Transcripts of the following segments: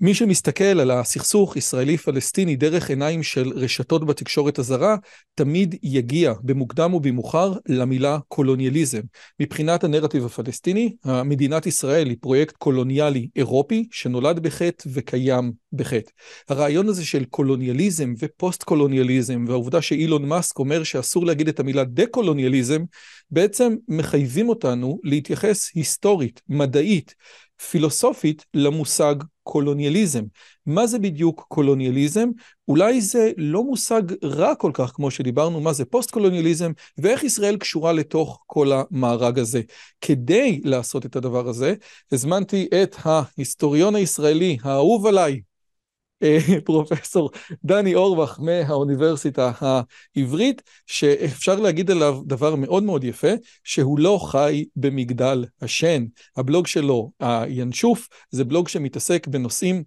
מי שמסתכל על הסכסוך ישראלי-פלסטיני דרך עיניים של רשתות בתקשורת הזרה, תמיד יגיע במוקדם או במאוחר למילה קולוניאליזם. מבחינת הנרטיב הפלסטיני, מדינת ישראל היא פרויקט קולוניאלי אירופי שנולד בחטא וקיים בחטא. הרעיון הזה של קולוניאליזם ופוסט קולוניאליזם והעובדה שאילון מאסק אומר שאסור להגיד את המילה דה-קולוניאליזם, בעצם מחייבים אותנו להתייחס היסטורית, מדעית, פילוסופית למושג קולוניאליזם. מה זה בדיוק קולוניאליזם? אולי זה לא מושג רע כל כך כמו שדיברנו, מה זה פוסט קולוניאליזם ואיך ישראל קשורה לתוך כל המארג הזה. כדי לעשות את הדבר הזה, הזמנתי את ההיסטוריון הישראלי האהוב עליי, פרופסור דני אורבך מהאוניברסיטה העברית, שאפשר להגיד עליו דבר מאוד מאוד יפה, שהוא לא חי במגדל השן. הבלוג שלו, הינשוף, זה בלוג שמתעסק בנושאים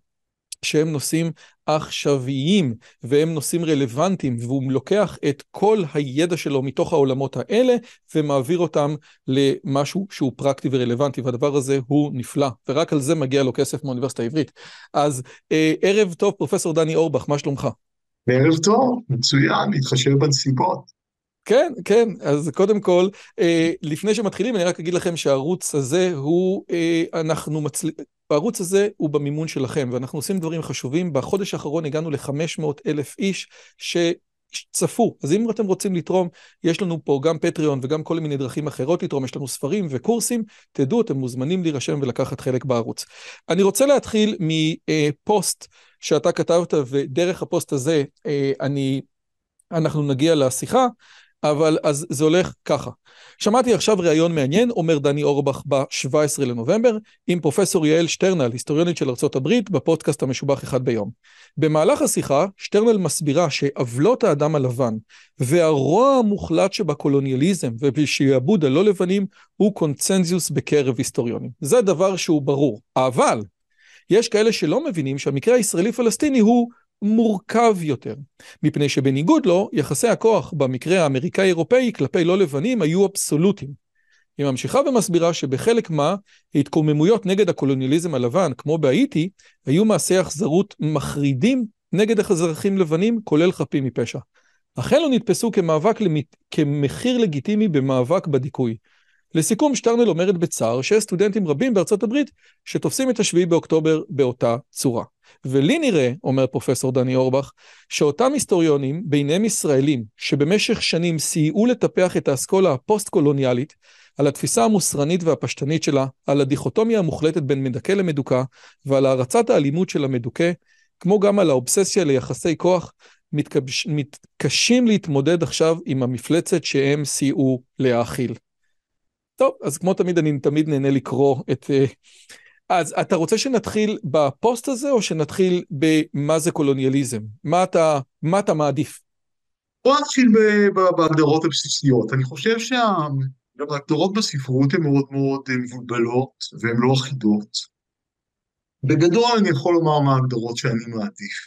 שהם נושאים עכשוויים והם נושאים רלוונטיים והוא לוקח את כל הידע שלו מתוך העולמות האלה ומעביר אותם למשהו שהוא פרקטי ורלוונטי והדבר הזה הוא נפלא ורק על זה מגיע לו כסף מהאוניברסיטה העברית. אז אה, ערב טוב פרופסור דני אורבך, מה שלומך? ערב טוב, מצוין, להתחשב בנסיבות. כן, כן, אז קודם כל, אה, לפני שמתחילים אני רק אגיד לכם שהערוץ הזה הוא, אה, אנחנו מצליחים, הערוץ הזה הוא במימון שלכם ואנחנו עושים דברים חשובים, בחודש האחרון הגענו ל-500 אלף איש שצפו, אז אם אתם רוצים לתרום, יש לנו פה גם פטריון וגם כל מיני דרכים אחרות לתרום, יש לנו ספרים וקורסים, תדעו, אתם מוזמנים להירשם ולקחת חלק בערוץ. אני רוצה להתחיל מפוסט שאתה כתבת ודרך הפוסט הזה אה, אני, אנחנו נגיע לשיחה. אבל אז זה הולך ככה. שמעתי עכשיו ראיון מעניין, אומר דני אורבך ב-17 לנובמבר, עם פרופסור יעל שטרנל, היסטוריונית של ארה"ב, בפודקאסט המשובח אחד ביום. במהלך השיחה, שטרנל מסבירה שעוולות האדם הלבן והרוע המוחלט שבקולוניאליזם ובשעבוד הלא לבנים הוא קונצנזיוס בקרב היסטוריונים. זה דבר שהוא ברור. אבל יש כאלה שלא מבינים שהמקרה הישראלי-פלסטיני הוא מורכב יותר, מפני שבניגוד לו, יחסי הכוח במקרה האמריקאי-אירופאי כלפי לא לבנים היו אבסולוטיים. היא ממשיכה ומסבירה שבחלק מה, התקוממויות נגד הקולוניאליזם הלבן, כמו בהאיטי, היו מעשי אכזרות מחרידים נגד אזרחים לבנים, כולל חפים מפשע. אך אלו נתפסו כמאבק, למית... כמחיר לגיטימי במאבק בדיכוי. לסיכום, שטרנל אומרת בצער שיש סטודנטים רבים בארצות הברית שתופסים את השביעי באוקטובר באותה צורה. ולי נראה, אומר פרופסור דני אורבך, שאותם היסטוריונים, ביניהם ישראלים, שבמשך שנים סייעו לטפח את האסכולה הפוסט-קולוניאלית, על התפיסה המוסרנית והפשטנית שלה, על הדיכוטומיה המוחלטת בין מדכא למדוכא, ועל הערצת האלימות של המדוכא, כמו גם על האובססיה ליחסי כוח, מתקש... מתקשים להתמודד עכשיו עם המפלצת שהם סייעו להאכיל. טוב, אז כמו תמיד, אני תמיד נהנה לקרוא את... אה, אז אתה רוצה שנתחיל בפוסט הזה, או שנתחיל במה זה קולוניאליזם? מה אתה, מה אתה מעדיף? בוא נתחיל בהגדרות הבסיסיות. אני חושב שההגדרות בספרות הן מאוד מאוד מבולבלות, והן לא אחידות. בגדול אני יכול לומר מה ההגדרות שאני מעדיף,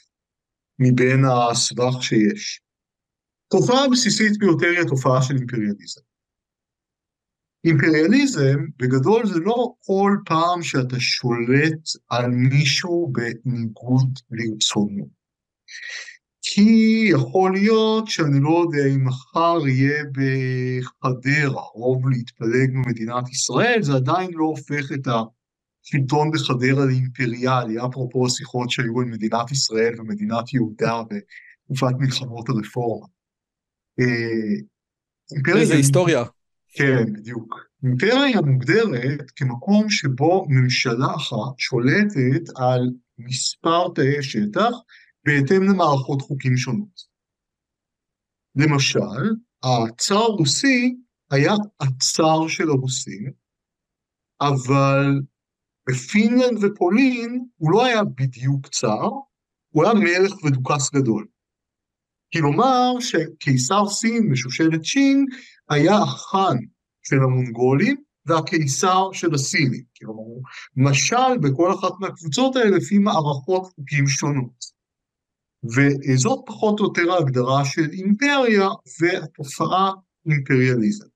מבין הסבך שיש. תופעה הבסיסית ביותר היא התופעה של אימפריאליזם. אימפריאליזם בגדול זה לא כל פעם שאתה שולט על מישהו בניגוד לרצונו. כי יכול להיות שאני לא יודע אם מחר יהיה בחדרה רוב להתפלג ממדינת ישראל, זה עדיין לא הופך את השלטון בחדרה לאימפריאלי, אפרופו השיחות שהיו עם מדינת ישראל ומדינת יהודה בתקופת מלחמות הרפורמה. אה, איזה היסטוריה. כן, בדיוק. אימפריה מוגדרת כמקום שבו ממשלה אחת שולטת על מספר תאי שטח בהתאם למערכות חוקים שונות. למשל, הצאר הרוסי היה הצאר של הרוסים, אבל בפינלנד ופולין הוא לא היה בדיוק צאר, הוא היה מלך ודוכס גדול. כלומר שקיסר סין ושושלת שין היה החאן של המונגולים והקיסר של הסינים. כלומר, משל בכל אחת מהקבוצות האלה לפי מערכות חוקים שונות. וזאת פחות או יותר ההגדרה של אימפריה והתופעה אימפריאליזם.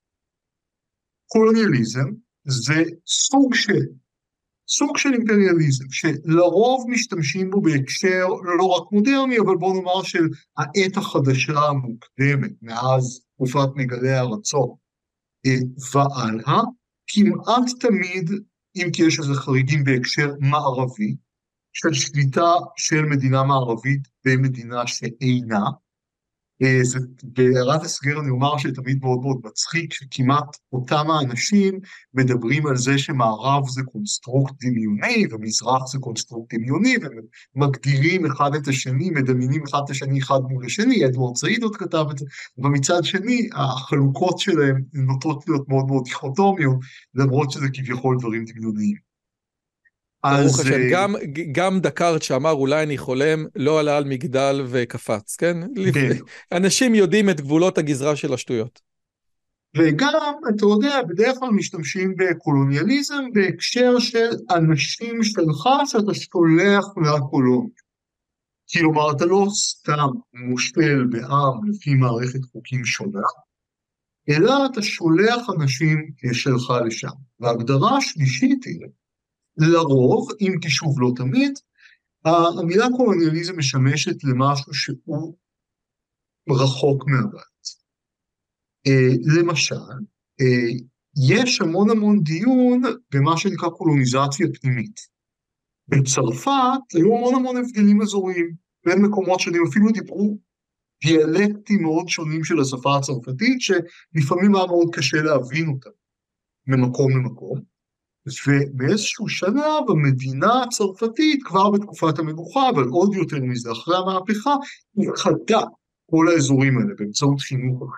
קולוניאליזם זה סוג של, סוג של אימפריאליזם, שלרוב משתמשים בו בהקשר לא רק מודרני, אבל בוא נאמר של העת החדשה המוקדמת, מאז תקופת מגלי הארצות והלאה, כמעט תמיד, אם כי יש איזה חריגים בהקשר מערבי, של שליטה של מדינה מערבית במדינה שאינה. אה, בהערת הסגר אני אומר שתמיד מאוד מאוד מצחיק, שכמעט אותם האנשים מדברים על זה שמערב זה קונסטרוקט דמיוני ומזרח זה קונסטרוקט דמיוני ומגדירים אחד את השני, מדמיינים אחד את השני אחד מול השני, אדוארד סעיד עוד כתב את זה, אבל מצד שני החלוקות שלהם נוטות להיות מאוד מאוד דיכוטומיות, למרות שזה כביכול דברים דמיוניים. ברוך השם, אה, גם, גם דקארט שאמר אולי אני חולם, לא עלה על מגדל וקפץ, כן? כן. אנשים יודעים את גבולות הגזרה של השטויות. וגם, אתה יודע, בדרך כלל משתמשים בקולוניאליזם בהקשר של אנשים שלך שאתה שולח מהקולוניה. כלומר, אתה לא סתם מושפל בעם לפי מערכת חוקים שונה, אלא אתה שולח אנשים שלך לשם. וההגדרה השלישית היא לרוב, אם כי שוב לא תמיד, המילה קולוניאליזם משמשת למשהו שהוא רחוק מהבית. אה, למשל, אה, יש המון המון דיון במה שנקרא קולוניזציה פנימית. בצרפת היו המון המון הבדלים אזוריים בין מקומות שונים, אפילו דיברו דיאלקטים מאוד שונים של השפה הצרפתית, שלפעמים היה מאוד קשה להבין אותם ממקום למקום. ובאיזשהו שלב המדינה הצרפתית, כבר בתקופת המלוכה, אבל עוד יותר מזה, אחרי המהפכה, איחדה כל האזורים האלה באמצעות חינוך.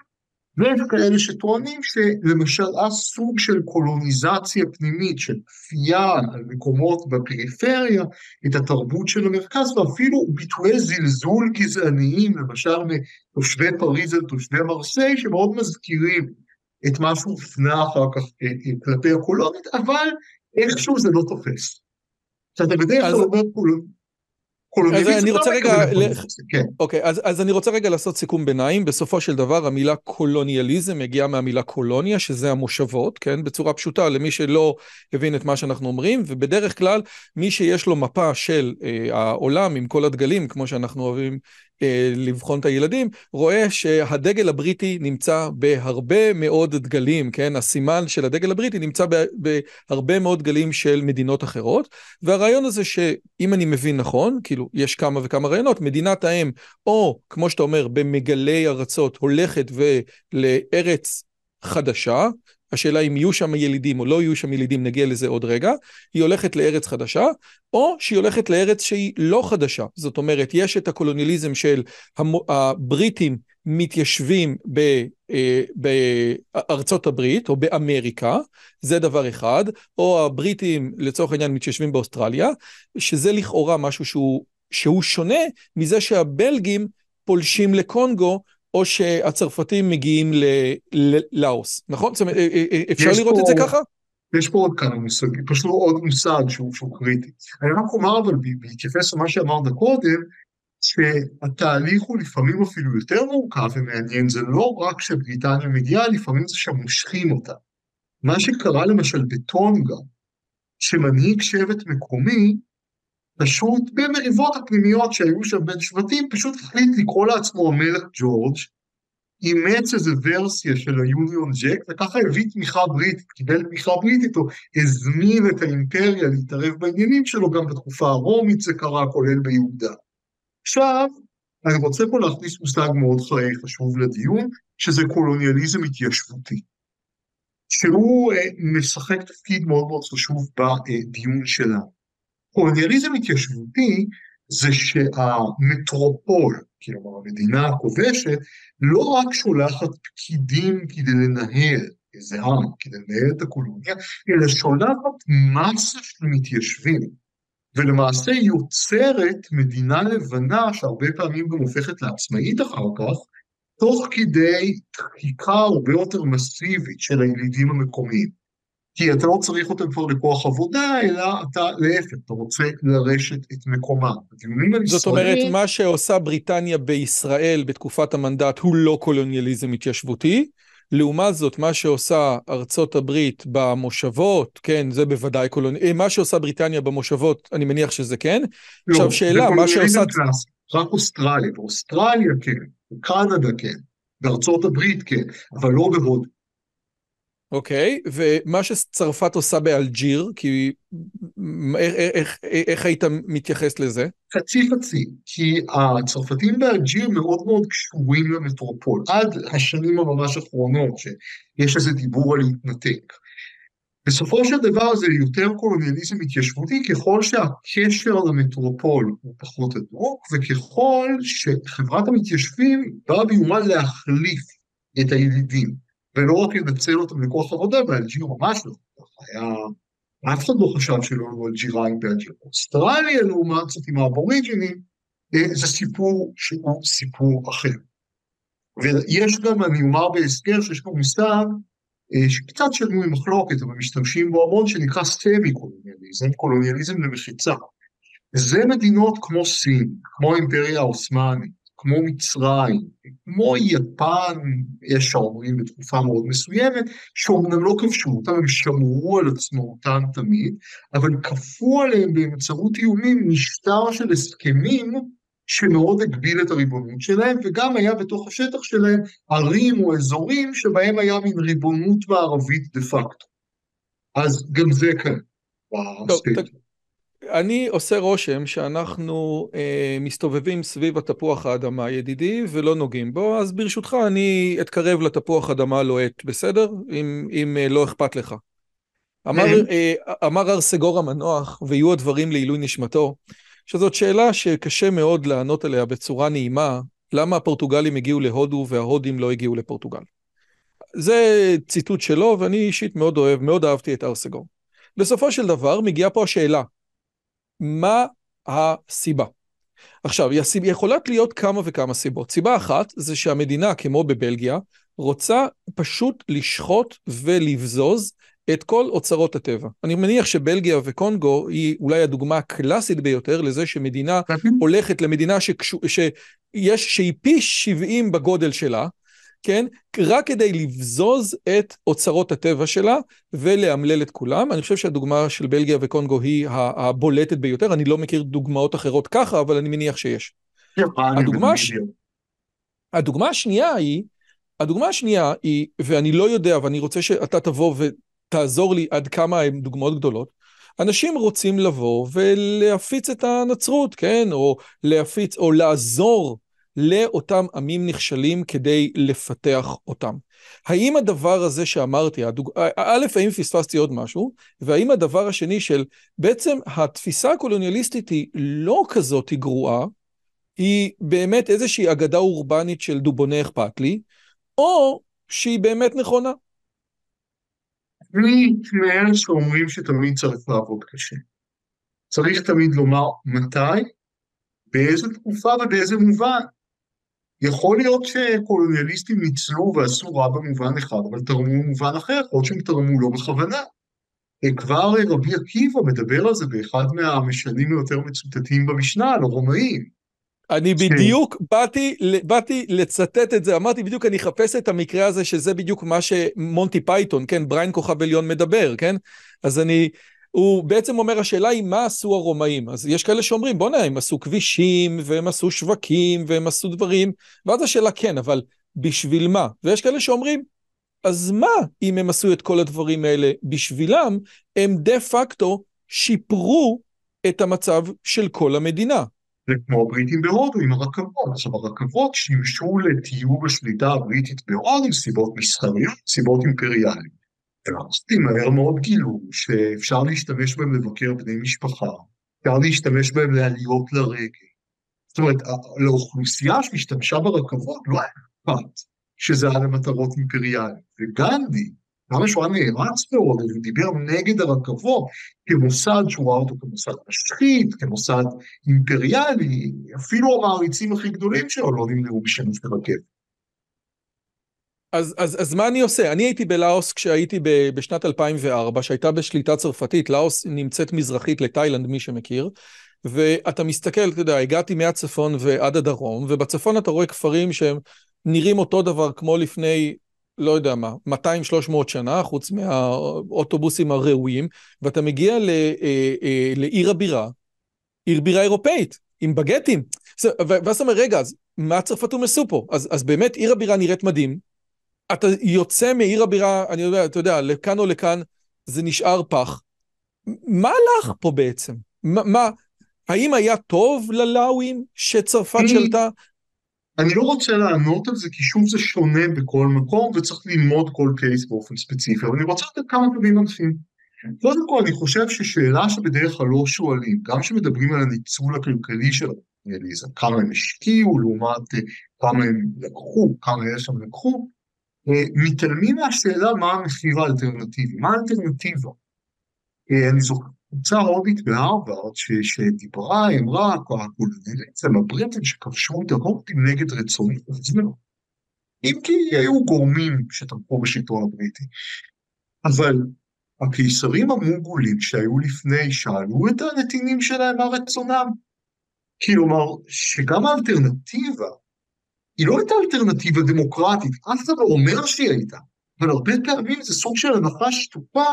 ויש כאלה שטוענים שלמשל אז סוג של קולוניזציה פנימית, של כפייה על מקומות בפריפריה, את התרבות של המרכז, ואפילו ביטויי זלזול גזעניים, למשל מתושבי פריז על תושבי מרסיי, שמאוד מזכירים את מה שהוא הופנה אחר כך אה, אה, כלפי הקולונית, אבל איכשהו זה לא תופס. שאתה בדרך כלל אומר קולוניאליזם. אז אני רוצה רגע, כן. אוקיי, אז, אז אני רוצה רגע לעשות סיכום ביניים. בסופו של דבר המילה קולוניאליזם מגיעה מהמילה קולוניה, שזה המושבות, כן? בצורה פשוטה למי שלא הבין את מה שאנחנו אומרים, ובדרך כלל מי שיש לו מפה של אה, העולם עם כל הדגלים, כמו שאנחנו אוהבים לבחון את הילדים, רואה שהדגל הבריטי נמצא בהרבה מאוד דגלים, כן? הסימן של הדגל הבריטי נמצא בהרבה מאוד דגלים של מדינות אחרות, והרעיון הזה שאם אני מבין נכון, כאילו יש כמה וכמה רעיונות, מדינת האם, או כמו שאתה אומר, במגלי ארצות הולכת ולארץ חדשה, השאלה אם יהיו שם ילידים או לא יהיו שם ילידים, נגיע לזה עוד רגע, היא הולכת לארץ חדשה, או שהיא הולכת לארץ שהיא לא חדשה. זאת אומרת, יש את הקולוניאליזם של הבריטים מתיישבים ב, אה, בארצות הברית או באמריקה, זה דבר אחד, או הבריטים לצורך העניין מתיישבים באוסטרליה, שזה לכאורה משהו שהוא, שהוא שונה מזה שהבלגים פולשים לקונגו או שהצרפתים מגיעים ללאוס, נכון? זאת אומרת, אה, אה, אה, אפשר לראות פה, את זה ככה? יש פה עוד כמה מושגים, פשוט עוד מושג שהוא, שהוא קריטי. אני רק אומר אבל בהתייחס למה שאמרת קודם, שהתהליך הוא לפעמים אפילו יותר מורכב ומעניין, זה לא רק שבריטניה מגיעה, לפעמים זה שמושכים אותה. מה שקרה למשל בטונגה, שמנהיג שבט מקומי פשוט במריבות הפנימיות שהיו שם בין שבטים, פשוט החליט לקרוא לעצמו המלך ג'ורג', אימץ איזה ורסיה של היוניון ג'ק, וככה הביא תמיכה בריטית, קיבל תמיכה בריטית, או הזמין את האימפריה להתערב בעניינים שלו, גם בתקופה הרומית זה קרה, כולל ביהודה. עכשיו, אני רוצה פה להכניס מושג מאוד חשוב לדיון, שזה קולוניאליזם התיישבותי. שהוא אה, משחק תפקיד מאוד מאוד חשוב בדיון שלנו. קולוניאליזם התיישבותי זה שהמטרופול, כלומר המדינה הכובשת, לא רק שולחת פקידים כדי לנהל איזה עם, כדי לנהל את הקולוניה, אלא שולחת מסה של מתיישבים, ולמעשה יוצרת מדינה לבנה שהרבה פעמים גם הופכת לעצמאית אחר כך, תוך כדי דחיקה הרבה יותר מסיבית של הילידים המקומיים. כי אתה לא צריך אותם כבר לכוח עבודה, אלא אתה להפך, אתה רוצה לרשת את מקומם. זאת אומרת, מה שעושה בריטניה בישראל בתקופת המנדט הוא לא קולוניאליזם התיישבותי, לעומת זאת, מה שעושה ארצות הברית במושבות, כן, זה בוודאי קולוניאליזם, מה שעושה בריטניה במושבות, אני מניח שזה כן. לא, עכשיו שאלה, מה שעושה... רק אוסטרליה, באוסטרליה כן, בקנדה כן, בארצות הברית כן, אבל לא בהודו. אוקיי, ומה שצרפת עושה באלג'יר, כי איך, איך, איך היית מתייחס לזה? חצי חצי, כי הצרפתים באלג'יר מאוד מאוד קשורים למטרופול, עד השנים הממש האחרונות, שיש איזה דיבור על להתנתק. בסופו של דבר זה יותר קולוניאליזם התיישבותי ככל שהקשר למטרופול הוא פחות הדוק, וככל שחברת המתיישבים באה ביומן להחליף את הילידים. ולא רק לנצל אותם לכוח עבודה, באלג'יר ממש לא. היה, אף אחד לא חשב שלא היו אלג'יראים באלג'יר. אוסטרליה, לעומת זאת, עם האבוריג'ינים, אה, זה סיפור שהוא סיפור אחר. ויש גם, אני אומר בהסגר, שיש פה מושג אה, שקצת שנוי מחלוקת, אבל משתמשים בו המון, שנקרא סמי קולוניאליזם, קולוניאליזם למחיצה. זה מדינות כמו סין, כמו האימפריה העות'מאנית, כמו מצרים, כמו יפן, יש שאומרים בתקופה מאוד מסוימת, שאומנם לא כבשו אותם, הם שמרו על עצמאותם תמיד, אבל כפו עליהם באמצעות איומים משטר של הסכמים שמאוד הגביל את הריבונות שלהם, וגם היה בתוך השטח שלהם ערים או אזורים שבהם היה מין ריבונות מערבית דה פקטו. אז גם זה כאן. טוב, אני עושה רושם שאנחנו אה, מסתובבים סביב התפוח האדמה ידידי ולא נוגעים בו, אז ברשותך אני אתקרב לתפוח אדמה לוהט, בסדר? אם, אם אה, לא אכפת לך. אמר, אה, אמר ארסגור המנוח, ויהיו הדברים לעילוי נשמתו, שזאת שאלה שקשה מאוד לענות עליה בצורה נעימה, למה הפורטוגלים הגיעו להודו וההודים לא הגיעו לפורטוגל. זה ציטוט שלו, ואני אישית מאוד אוהב, מאוד אהבתי את ארסגור. בסופו של דבר מגיעה פה השאלה, מה הסיבה. עכשיו, יכולות להיות כמה וכמה סיבות. סיבה אחת זה שהמדינה, כמו בבלגיה, רוצה פשוט לשחוט ולבזוז את כל אוצרות הטבע. אני מניח שבלגיה וקונגו היא אולי הדוגמה הקלאסית ביותר לזה שמדינה הולכת למדינה שקשו, שיש, שהיא פי 70 בגודל שלה, כן? רק כדי לבזוז את אוצרות הטבע שלה ולאמלל את כולם. אני חושב שהדוגמה של בלגיה וקונגו היא הבולטת ביותר, אני לא מכיר דוגמאות אחרות ככה, אבל אני מניח שיש. הדוגמה, ש... הדוגמה השנייה היא, הדוגמה השנייה היא, ואני לא יודע, ואני רוצה שאתה תבוא ותעזור לי עד כמה הן דוגמאות גדולות, אנשים רוצים לבוא ולהפיץ את הנצרות, כן? או להפיץ, או לעזור לאותם עמים נכשלים כדי לפתח אותם. האם הדבר הזה שאמרתי, הדוג... א', האם פספסתי עוד משהו, והאם הדבר השני של בעצם התפיסה הקולוניאליסטית היא לא כזאת גרועה, היא באמת איזושהי אגדה אורבנית של דובוני אכפת לי, או שהיא באמת נכונה. אני מאלה שאומרים שתמיד צריך לעבוד קשה. צריך תמיד לומר מתי, באיזה תקופה ובאיזה מובן. יכול להיות שקולוניאליסטים ניצלו ועשו רע במובן אחד, אבל תרמו במובן אחר, יכול להיות שהם תרמו לא בכוונה. כבר רבי עקיבא מדבר על זה באחד מהמשנים היותר מצוטטים במשנה, על הרומאים. אני בדיוק. באתי, באתי לצטט את זה, אמרתי בדיוק אני אחפש את המקרה הזה שזה בדיוק מה שמונטי פייתון, כן, בריאן כוכב עליון מדבר, כן? אז אני הוא בעצם אומר, השאלה היא מה עשו הרומאים. אז יש כאלה שאומרים, בוא'נה, הם עשו כבישים, והם עשו שווקים, והם עשו דברים, ואז השאלה כן, אבל בשביל מה? ויש כאלה שאומרים, אז מה אם הם עשו את כל הדברים האלה? בשבילם, הם דה פקטו שיפרו את המצב של כל המדינה. זה כמו הבריטים בהודו עם הרכבות. עכשיו, הרכבות שימשו לטיוב השליטה הבריטית בהודו סיבות מסחריות, סיבות אימפריאליות. והרוסים מהר מאוד גילו שאפשר להשתמש בהם לבקר בני משפחה, אפשר להשתמש בהם לעליות לרגל. זאת אומרת, לאוכלוסייה שמשתמשה ברכבות לא היה אכפת שזה היה למטרות אימפריאליות. וגנדי, למה שהוא היה נערץ מאוד, הוא דיבר נגד הרכבות כמוסד שהוא ראה אותו כמוסד משחית, כמוסד אימפריאלי, אפילו המעריצים הכי גדולים שלו לא נמנעו בשימוש ברכבת. אז, אז, אז מה אני עושה? אני הייתי בלאוס כשהייתי בשנת 2004, שהייתה בשליטה צרפתית, לאוס נמצאת מזרחית לתאילנד, מי שמכיר, ואתה מסתכל, אתה יודע, הגעתי מהצפון ועד הדרום, ובצפון אתה רואה כפרים שהם נראים אותו דבר כמו לפני, לא יודע מה, 200-300 שנה, חוץ מהאוטובוסים הראויים, ואתה מגיע ל, אה, אה, לעיר הבירה, עיר בירה אירופאית, עם בגטים. ואז אתה אומר, רגע, אז מה הצרפתים עשו פה? אז, אז באמת עיר הבירה נראית מדהים, אתה יוצא מעיר הבירה, אני יודע, אתה יודע, לכאן או לכאן, זה נשאר פח. מה הלך פה בעצם? מה, מה האם היה טוב ללאווים שצרפת שלטה? אני לא רוצה לענות על זה, כי שוב זה שונה בכל מקום, וצריך ללמוד כל קייס באופן ספציפי, אבל אני רוצה לתת כמה דברים ענפים. קודם כל, אני חושב ששאלה שבדרך כלל לא שואלים, גם כשמדברים על הניצול הכלכלי של אליזה, כמה הם השקיעו לעומת אה, כמה הם לקחו, כמה יש שם לקחו, מתעלמים מהשאלה מה המחיר האלטרנטיבי, מה האלטרנטיבה. אה, אני זוכר קבוצה הודית בהרווארד שדיברה, אמרה, הקולוניאליזם הבריטים שכבשו את ההודים נגד רצוני עצמנו. אם כי היו גורמים שתמכו בשלטון הבריטי. אבל הקיסרים המונגולים שהיו לפני שאלו את הנתינים שלהם מה רצונם. כלומר, שגם האלטרנטיבה היא לא הייתה אלטרנטיבה דמוקרטית, אף אחד לא אומר שהיא הייתה, אבל הרבה פעמים זה סוג של הנחה שטופה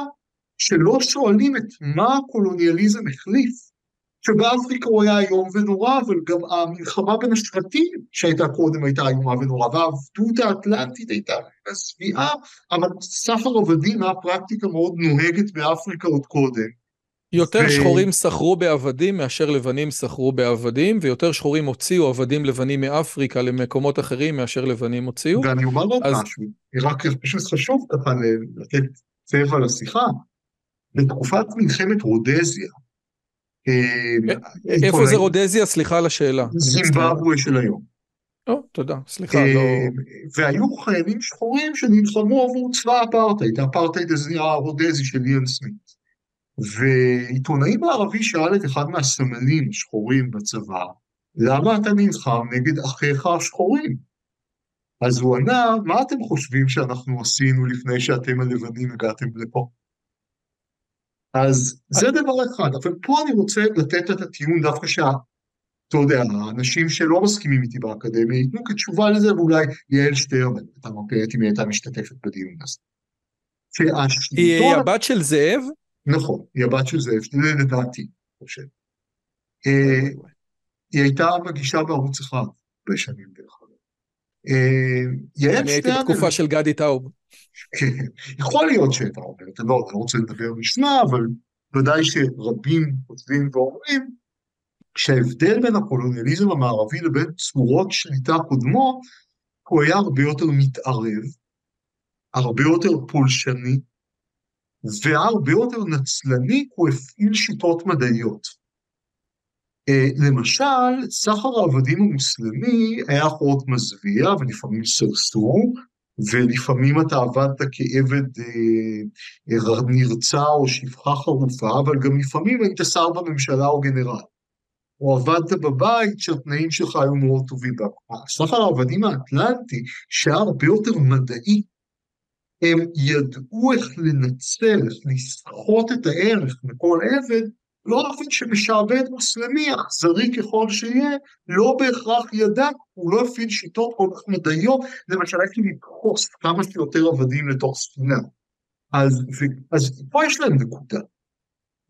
שלא שואלים את מה הקולוניאליזם החליף, שבאפריקה הוא היה איום ונורא, אבל גם המלחמה בין השבטים שהייתה קודם הייתה איומה ונורא, והעבדות האטלנטית הייתה מזוויעה, אבל סחר עבדים היה פרקטיקה מאוד נוהגת באפריקה עוד קודם. יותר ו... שחורים סחרו בעבדים מאשר לבנים סחרו בעבדים, ויותר שחורים הוציאו עבדים לבנים מאפריקה למקומות אחרים מאשר לבנים הוציאו. ואני אומר עוד אז... משהו, רק פשוט חשוב ככה לתת צבע לשיחה. בתקופת מלחמת רודזיה. אה, איפה זה רודזיה? סליחה על השאלה. זימבבואה של היום. או, תודה, סליחה, לא... והיו חיילים שחורים שנלחמו עבור צבא האפרטהייד, האפרטהייד הרודזי של ליאן סמית. ועיתונאי מערבי שאל את אחד מהסמלים השחורים בצבא, למה אתה נלחם נגד אחיך השחורים? אז הוא ענה, מה אתם חושבים שאנחנו עשינו לפני שאתם הלבנים הגעתם לפה? אז זה דבר אחד, אבל פה אני רוצה לתת את הטיעון דווקא שה... אתה יודע, האנשים שלא מסכימים איתי באקדמיה ייתנו כתשובה לזה, ואולי יעל שטרמן, אתה מפרט אם היא הייתה משתתפת בדיון הזה. היא הבת של זאב? נכון, היא הבת של זאב, לדעתי, אני חושב. אה, היא הייתה מגישה בערוץ אחד בשנים דרך אגב. אה, אני הייתי בתקופה של גדי טאוב. כן, יכול להיות שהייתה אומרת, לא, אני לא רוצה לדבר בשמה, אבל ודאי שרבים כותבים ואומרים שההבדל בין הקולוניאליזם המערבי לבין צורות שליטה קודמות, הוא היה הרבה יותר מתערב, הרבה יותר פולשני, והרבה יותר נצלני, הוא הפעיל שיטות מדעיות. אה, למשל, סחר העבדים המוסלמי היה מאוד מזוויע ולפעמים סרסור, ולפעמים אתה עבדת כעבד אה, אה, נרצע או שפחה חרופה, אבל גם לפעמים היית שר בממשלה או גנרל. או עבדת בבית שהתנאים שלך היו מאוד טובים. הסחר העבדים האטלנטי, שהיה הרבה יותר מדעי, הם ידעו איך לנצל, איך לסחוט את הערך מכל עבד, לא באופן שמשעבד מוסלמי, אכזרי ככל שיהיה, לא בהכרח ידע, הוא לא הפעיל שיטות כל כך מדעיות, למשל איך לדחוס כמה שיותר עבדים לתוך ספינה. אז, אז פה יש להם נקודה.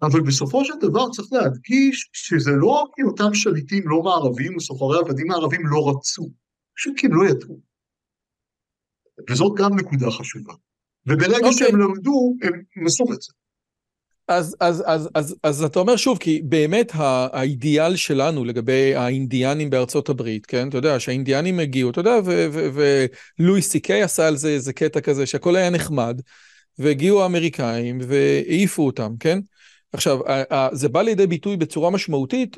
אבל בסופו של דבר צריך להדגיש שזה לא כי אותם שליטים לא מערבים וסוחרי עבדים מערבים לא רצו, פשוט כי הם לא ידעו. וזאת גם נקודה חשובה. וברגע okay. אוקיי. שהם למדו, הם עשו את זה. אז, אז, אז, אז, אז אתה אומר שוב, כי באמת האידיאל שלנו לגבי האינדיאנים בארצות הברית, כן? אתה יודע, שהאינדיאנים הגיעו, אתה יודע, ולואי סי קיי עשה על זה איזה קטע כזה, שהכל היה נחמד, והגיעו האמריקאים והעיפו אותם, כן? עכשיו, זה בא לידי ביטוי בצורה משמעותית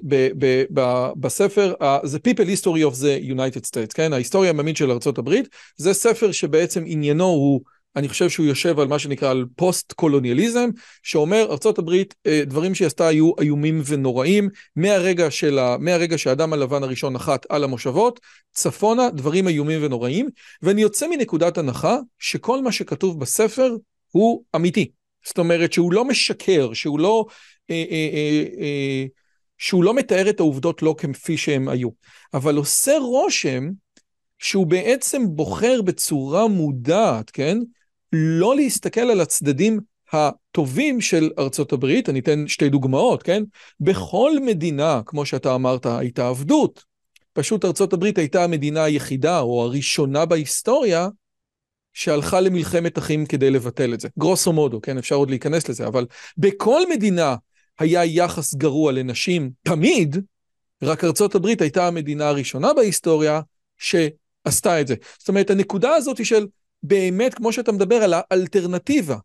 בספר, The People History of the United States, כן? ההיסטוריה העממית של ארה"ב, זה ספר שבעצם עניינו הוא, אני חושב שהוא יושב על מה שנקרא על פוסט-קולוניאליזם, שאומר ארה"ב, דברים שהיא עשתה היו איומים ונוראים, מהרגע, של ה, מהרגע שהאדם הלבן הראשון נחת על המושבות, צפונה, דברים איומים ונוראים, ואני יוצא מנקודת הנחה שכל מה שכתוב בספר הוא אמיתי. זאת אומרת שהוא לא משקר, שהוא לא, אה, אה, אה, אה, שהוא לא מתאר את העובדות לא כפי שהן היו. אבל עושה רושם שהוא בעצם בוחר בצורה מודעת, כן? לא להסתכל על הצדדים הטובים של ארצות הברית, אני אתן שתי דוגמאות, כן? בכל מדינה, כמו שאתה אמרת, הייתה עבדות. פשוט ארצות הברית הייתה המדינה היחידה או הראשונה בהיסטוריה שהלכה למלחמת אחים כדי לבטל את זה. גרוסו מודו, כן, אפשר עוד להיכנס לזה, אבל בכל מדינה היה יחס גרוע לנשים תמיד, רק ארצות הברית הייתה המדינה הראשונה בהיסטוריה שעשתה את זה. זאת אומרת, הנקודה הזאת של באמת, כמו שאתה מדבר על האלטרנטיבה,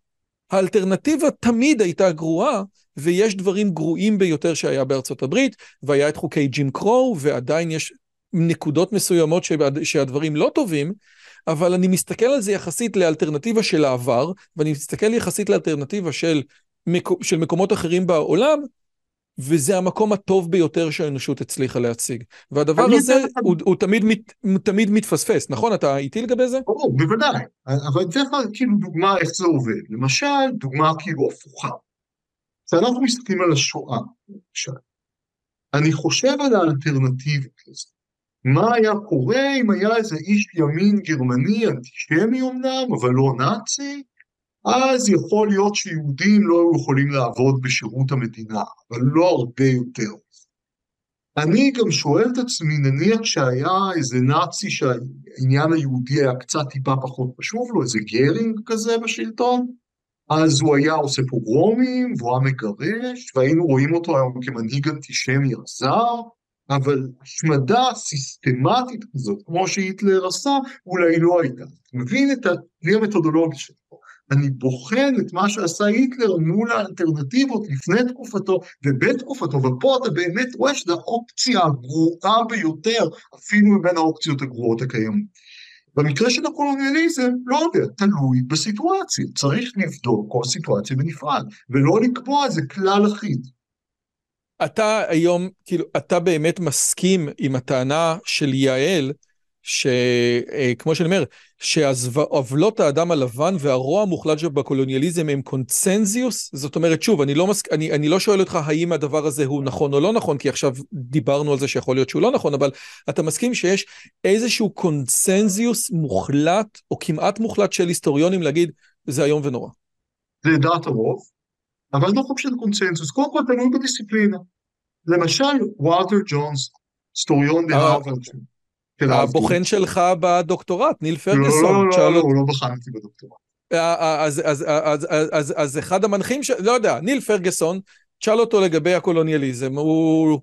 האלטרנטיבה תמיד הייתה גרועה, ויש דברים גרועים ביותר שהיה בארצות הברית, והיה את חוקי ג'ים קרו, ועדיין יש נקודות מסוימות שהדברים לא טובים, אבל אני מסתכל על זה יחסית לאלטרנטיבה של העבר, ואני מסתכל יחסית לאלטרנטיבה של, מקו, של מקומות אחרים בעולם, וזה המקום הטוב ביותר שהאנושות הצליחה להציג. והדבר הזה הוא, הוא תמיד, מת, תמיד מתפספס, נכון? אתה איתי לגבי זה? ברור, בוודאי. אבל אני אתן לך כאילו דוגמה איך זה עובד. למשל, דוגמה כאילו הפוכה. כשאנחנו מסתכלים על השואה, למשל, אני חושב על האלטרנטיבה לזה. מה היה קורה אם היה איזה איש ימין גרמני אנטישמי אמנם, אבל לא נאצי, אז יכול להיות שיהודים לא היו יכולים לעבוד בשירות המדינה, אבל לא הרבה יותר. אני גם שואל את עצמי, נניח שהיה איזה נאצי שהעניין היהודי היה קצת טיפה פחות חשוב לו, איזה גרינג כזה בשלטון, אז הוא היה עושה פוגרומים, והוא היה מגרש, והיינו רואים אותו היום כמנהיג אנטישמי עזר, אבל השמדה סיסטמטית כזאת, כמו שהיטלר עשה, אולי לא הייתה. אתה מבין את הכלי המתודולוגי שלו. אני בוחן את מה שעשה היטלר מול האלטרנטיבות לפני תקופתו ובתקופתו, ופה אתה באמת רואה שזו האופציה הגרועה ביותר, אפילו מבין האופציות הגרועות הקיימות. במקרה של הקולוניאליזם, לא יודע, תלוי בסיטואציה, צריך לבדוק כל סיטואציה בנפרד, ולא לקבוע איזה כלל אחיד. אתה היום, כאילו, אתה באמת מסכים עם הטענה של יעל, שכמו אה, שאני אומר, שעוולות האדם הלבן והרוע המוחלט שבקולוניאליזם הם קונצנזיוס? זאת אומרת, שוב, אני לא, מסק... אני, אני לא שואל אותך האם הדבר הזה הוא נכון או לא נכון, כי עכשיו דיברנו על זה שיכול להיות שהוא לא נכון, אבל אתה מסכים שיש איזשהו קונצנזיוס מוחלט, או כמעט מוחלט של היסטוריונים להגיד, זה איום ונורא. זה דעת הרוב, אבל לא חושב שזה קונצנזוס, קודם כל תלוי בדיסציפלינה. למשל, וולטר ג'ונס, היסטוריון בהרווארד. הבוחן שלך בדוקטורט, ניל פרגוסון. לא, לא, לא, לא, הוא לא בחן אותי בדוקטורט. אז, אז, אז, אחד המנחים. לא יודע, ניל פרגוסון, תשאל אותו לגבי הקולוניאליזם, הוא,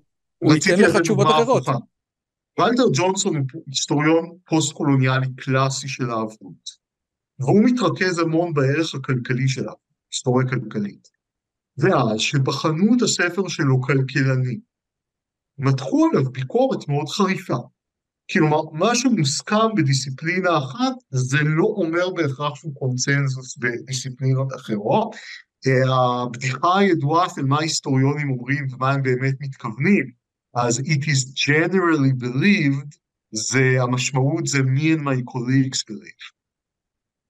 ייתן לך תשובות אחרות. ולטר ג'ונסון הוא היסטוריון פוסט-קולוניאלי קלאסי של העבדות, והוא מתרכז המון בערך הכלכלי של ההיסטוריה כלכלית. ואז, כשבחנו את הספר שלו כלכלנים, מתחו עליו ביקורת מאוד חריפה. כלומר, מה שמוסכם בדיסציפלינה אחת, זה לא אומר בהכרח שהוא קונצנזוס בדיסציפלינות אחרות. הבדיחה הידועה של מה היסטוריונים אומרים ומה הם באמת מתכוונים, אז it is generally believed, זה המשמעות זה me and my colleagues believe.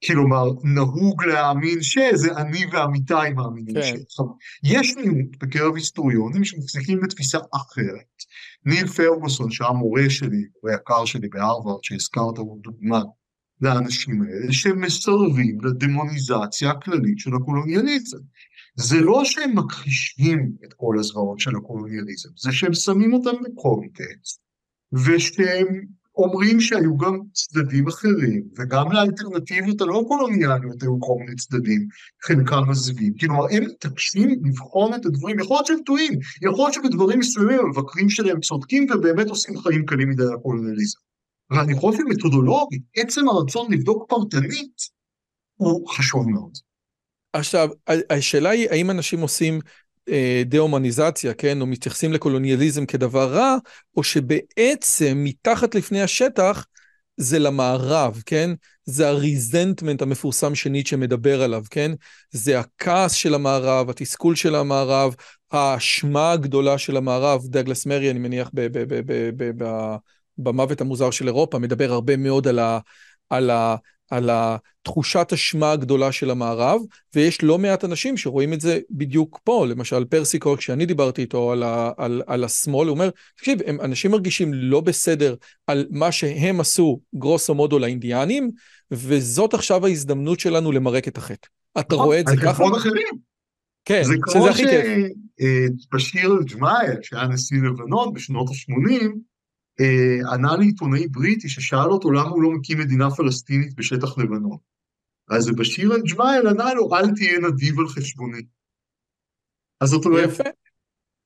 כלומר, נהוג להאמין שזה אני ועמיתיי מאמינים כן. ש... יש מיעוט בקרב היסטוריונים שמחזיקים בתפיסה אחרת. ניל פרגוסון, שהיה מורה שלי, הוא יקר שלי בהרווארד, שהזכרת הוא דוגמה לאנשים האלה, שמסרבים לדמוניזציה הכללית של הקולוניאליזם. זה לא שהם מכחישים את כל הזוועות של הקולוניאליזם, זה שהם שמים אותם בקונטקסט, ושהם אומרים שהיו גם צדדים אחרים, וגם לאלטרנטיביות הלא קולוניאליות היו כל מיני צדדים, חלקם עזבים. כלומר, הם מתעקשים לבחון את הדברים, יכול להיות שהם טועים, יכול להיות שבדברים מסוימים המבקרים שלהם צודקים ובאמת עושים חיים קלים מדי לקולוניאליזם. ואני חושב שמתודולוגית, עצם הרצון לבדוק פרטנית, הוא חשוב מאוד. עכשיו, השאלה היא, האם אנשים עושים דה-הומניזציה, כן, או מתייחסים לקולוניאליזם כדבר רע, או שבעצם מתחת לפני השטח זה למערב, כן? זה הריזנטמנט המפורסם שנית שמדבר עליו, כן? זה הכעס של המערב, התסכול של המערב, האשמה הגדולה של המערב, דגלס מרי, אני מניח, במוות המוזר של אירופה, מדבר הרבה מאוד על, ה, על, ה, על התחושת אשמה הגדולה של המערב, ויש לא מעט אנשים שרואים את זה בדיוק פה, למשל פרסיקו, כשאני דיברתי איתו על, ה, על, על השמאל, הוא אומר, תקשיב, הם, אנשים מרגישים לא בסדר על מה שהם עשו, גרוסו מודו לאינדיאנים, וזאת עכשיו ההזדמנות שלנו למרק את החטא. אתה רואה את זה ככה? כן, שזה הכי כיף. זה כמו שבשיר אל-ג'מאייל, שהיה נשיא לבנון בשנות ה-80, אה, ענה לעיתונאי בריטי ששאל אותו למה הוא לא מקים מדינה פלסטינית בשטח לבנון. אז בשיר אל-ג'מאייל ענה לו, אל תהיה נדיב על חשבוני. אז זאת אומרת,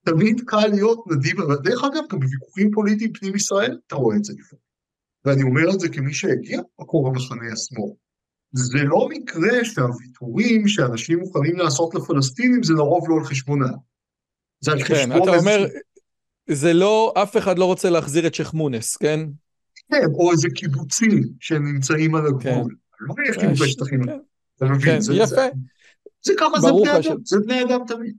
תמיד קל להיות נדיב, אבל דרך אגב, גם בוויכוחים פוליטיים פנים ישראל, אתה רואה את זה לפעמים. ואני אומר את זה כמי שהגיע מקור המחנה השמאל. זה לא מקרה שהוויתורים שאנשים מוכנים לעשות לפלסטינים זה לרוב לא על חשבונם. זה על כן, חשבון... אתה אומר, זה לא, אף אחד לא רוצה להחזיר את שייח' מונס, כן? כן, או איזה קיבוצים שנמצאים על הגבול. כן. לא יש קיבוצי שטחים. כן. אתה מבין? כן, זה, יפה. זה, ככה זה בני אדם, זה בני אדם תמיד.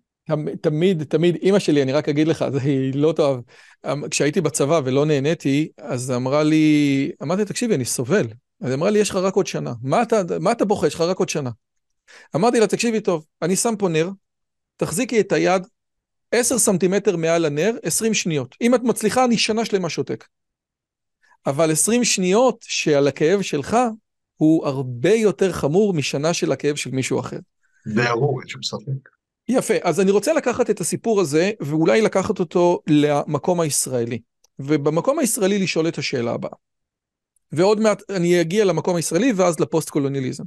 תמיד, תמיד, אימא שלי, אני רק אגיד לך, זה לא טוב. אמ, כשהייתי בצבא ולא נהניתי, אז אמרה לי, אמרתי, תקשיבי, אני סובל. אז אמרה לי, יש לך רק עוד שנה. מה אתה, מה אתה בוכה? יש לך רק עוד שנה. אמרתי לה, תקשיבי טוב, אני שם פה נר, תחזיקי את היד 10 סנטימטר מעל הנר, 20 שניות. אם את מצליחה, אני שנה שלמה שותק. אבל 20 שניות שעל הכאב שלך, הוא הרבה יותר חמור משנה של הכאב של מישהו אחר. ברור, אין שום ספק. יפה, אז אני רוצה לקחת את הסיפור הזה, ואולי לקחת אותו למקום הישראלי. ובמקום הישראלי לשאול את השאלה הבאה. ועוד מעט אני אגיע למקום הישראלי ואז לפוסט-קולוניאליזם.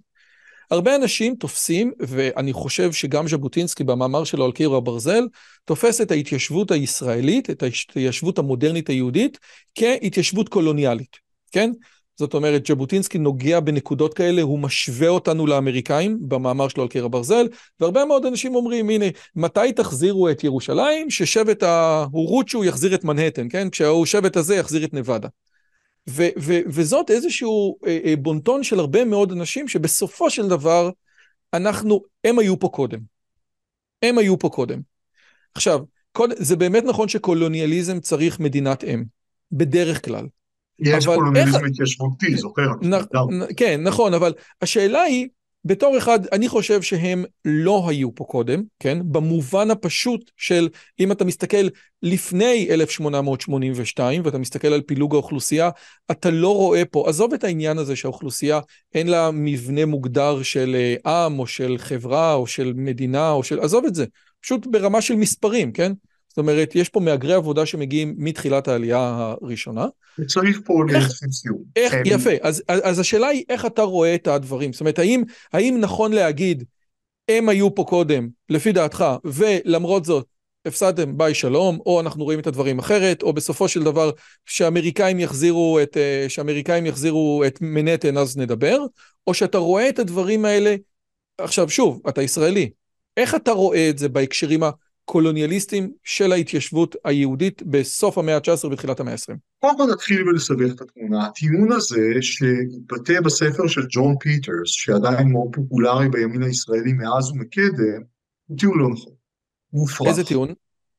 הרבה אנשים תופסים, ואני חושב שגם ז'בוטינסקי במאמר שלו על קיר הברזל, תופס את ההתיישבות הישראלית, את ההתיישבות המודרנית היהודית, כהתיישבות קולוניאלית, כן? זאת אומרת, ז'בוטינסקי נוגע בנקודות כאלה, הוא משווה אותנו לאמריקאים במאמר שלו על קיר הברזל, והרבה מאוד אנשים אומרים, הנה, מתי תחזירו את ירושלים? ששבט ההורוצ'ו יחזיר את מנהטן, כן? כשהשבט הזה יחזיר את נבדה. ו- ו- וזאת איזשהו אה, אה, בונטון של הרבה מאוד אנשים שבסופו של דבר אנחנו, הם היו פה קודם. הם היו פה קודם. עכשיו, קוד, זה באמת נכון שקולוניאליזם צריך מדינת אם, בדרך כלל. יש קולוניאליזם. התיישבותי, זוכר? נ, נ, כן, נכון, אבל השאלה היא, בתור אחד, אני חושב שהם לא היו פה קודם, כן? במובן הפשוט של, אם אתה מסתכל לפני 1882, ואתה מסתכל על פילוג האוכלוסייה, אתה לא רואה פה, עזוב את העניין הזה שהאוכלוסייה אין לה מבנה מוגדר של אה, עם, או של חברה, או של מדינה, או של... עזוב את זה, פשוט ברמה של מספרים, כן? זאת אומרת, יש פה מהגרי עבודה שמגיעים מתחילת העלייה הראשונה. צריך פה לשים סיום. איך. יפה, אז, אז השאלה היא איך אתה רואה את הדברים. זאת אומרת, האם, האם נכון להגיד, הם היו פה קודם, לפי דעתך, ולמרות זאת, הפסדתם, ביי שלום, או אנחנו רואים את הדברים אחרת, או בסופו של דבר, שאמריקאים יחזירו את, אה, שאמריקאים יחזירו את מנהטן אז נדבר, או שאתה רואה את הדברים האלה, עכשיו שוב, אתה ישראלי, איך אתה רואה את זה בהקשרים ה... קולוניאליסטים של ההתיישבות היהודית בסוף המאה ה-19 ובתחילת המאה ה-20. קודם כל נתחיל ולסבך את התמונה. הטיעון הזה שהתבטא בספר של ג'ון פיטרס, שעדיין מאוד פופולרי בימין הישראלי מאז ומקדם, הוא טיעון לא נכון. מופרך. איזה טיעון?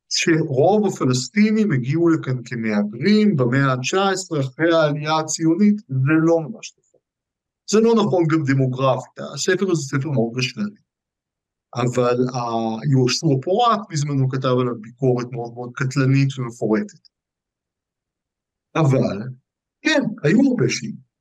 שרוב הפלסטינים הגיעו לכאן כמהגרים במאה ה-19 אחרי העלייה הציונית, זה לא ממש נכון. זה לא נכון גם דמוגרפית, הספר הזה ספר מאוד רשלני. אבל יהושע פורט בזמנו כתב עליו ביקורת מאוד מאוד קטלנית ומפורטת. אבל, כן, היו הרבה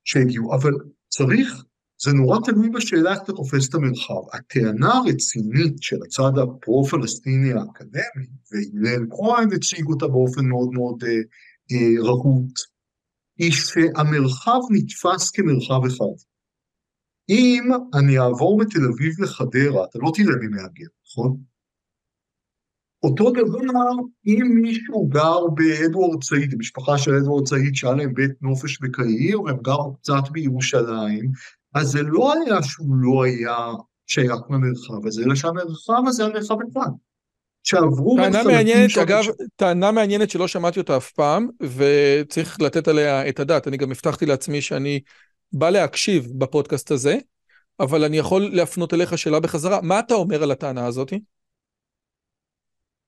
שהגיעו, אבל צריך, זה נורא תלוי בשאלה איך אתה תופס את המרחב. הטענה הרצינית של הצד הפרו-פלסטיני האקדמי, והלל כהן הציג אותה באופן מאוד מאוד אה, אה, רהוט, היא שהמרחב נתפס כמרחב אחד. אם אני אעבור מתל אביב לחדרה, אתה לא תראה לי מהגר, נכון? אותו דבר אם מישהו גר באדוארד סעיד, משפחה של אדוארד סעיד שהיה להם בית נופש בקהיר, והם גרו קצת בירושלים, אז זה לא היה שהוא לא היה שייך למרחב הזה, אלא שהמרחב הזה היה מרחב אחד. שעברו... טענה מעניינת, שונים אגב, של- טענה מעניינת שלא שמעתי אותה אף פעם, וצריך לתת עליה את הדעת. אני גם הבטחתי לעצמי שאני בא להקשיב בפודקאסט הזה, אבל אני יכול להפנות אליך שאלה בחזרה. מה אתה אומר על הטענה הזאת?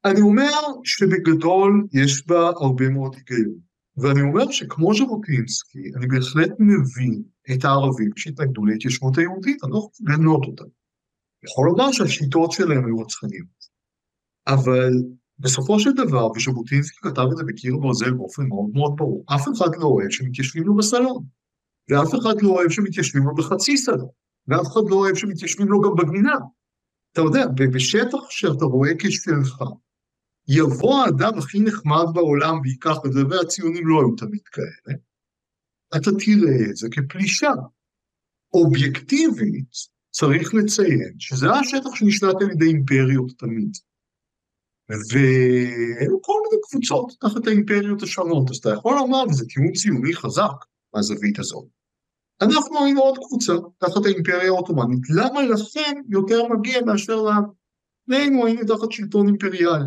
אני אומר שבגדול יש בה הרבה מאוד היגיון. ואני אומר שכמו ז'בוטינסקי, אני בהחלט מבין את הערבים שהתנגדו להתיישבות היהודית, אני לא יכול לגנות אותם. יכול לומר שהשיטות שלהם היו רצחניות. אבל בסופו של דבר, וז'בוטינסקי כתב את זה בקיר ברזל באופן מאוד מאוד ברור, אף אחד לא אוהב שמתיישבים לו בסלון, ואף אחד לא אוהב שמתיישבים לו בחצי סלון, ואף אחד לא אוהב שמתיישבים לו גם בגינה. אתה יודע, בשטח שאתה רואה כשלך, יבוא האדם הכי נחמד בעולם וייקח את זה, והציונים לא היו תמיד כאלה, אתה תראה את זה כפלישה. אובייקטיבית, צריך לציין שזה היה שטח שנשלט על ידי אימפריות תמיד. והיו כל מיני קבוצות תחת האימפריות השונות, אז אתה יכול לומר, וזה טיעון ציוני חזק מהזווית הזאת. אנחנו היינו עוד קבוצה תחת האימפריה העות'מאנית, למה לכם יותר מגיע מאשר לנו? היינו תחת שלטון אימפריאלי.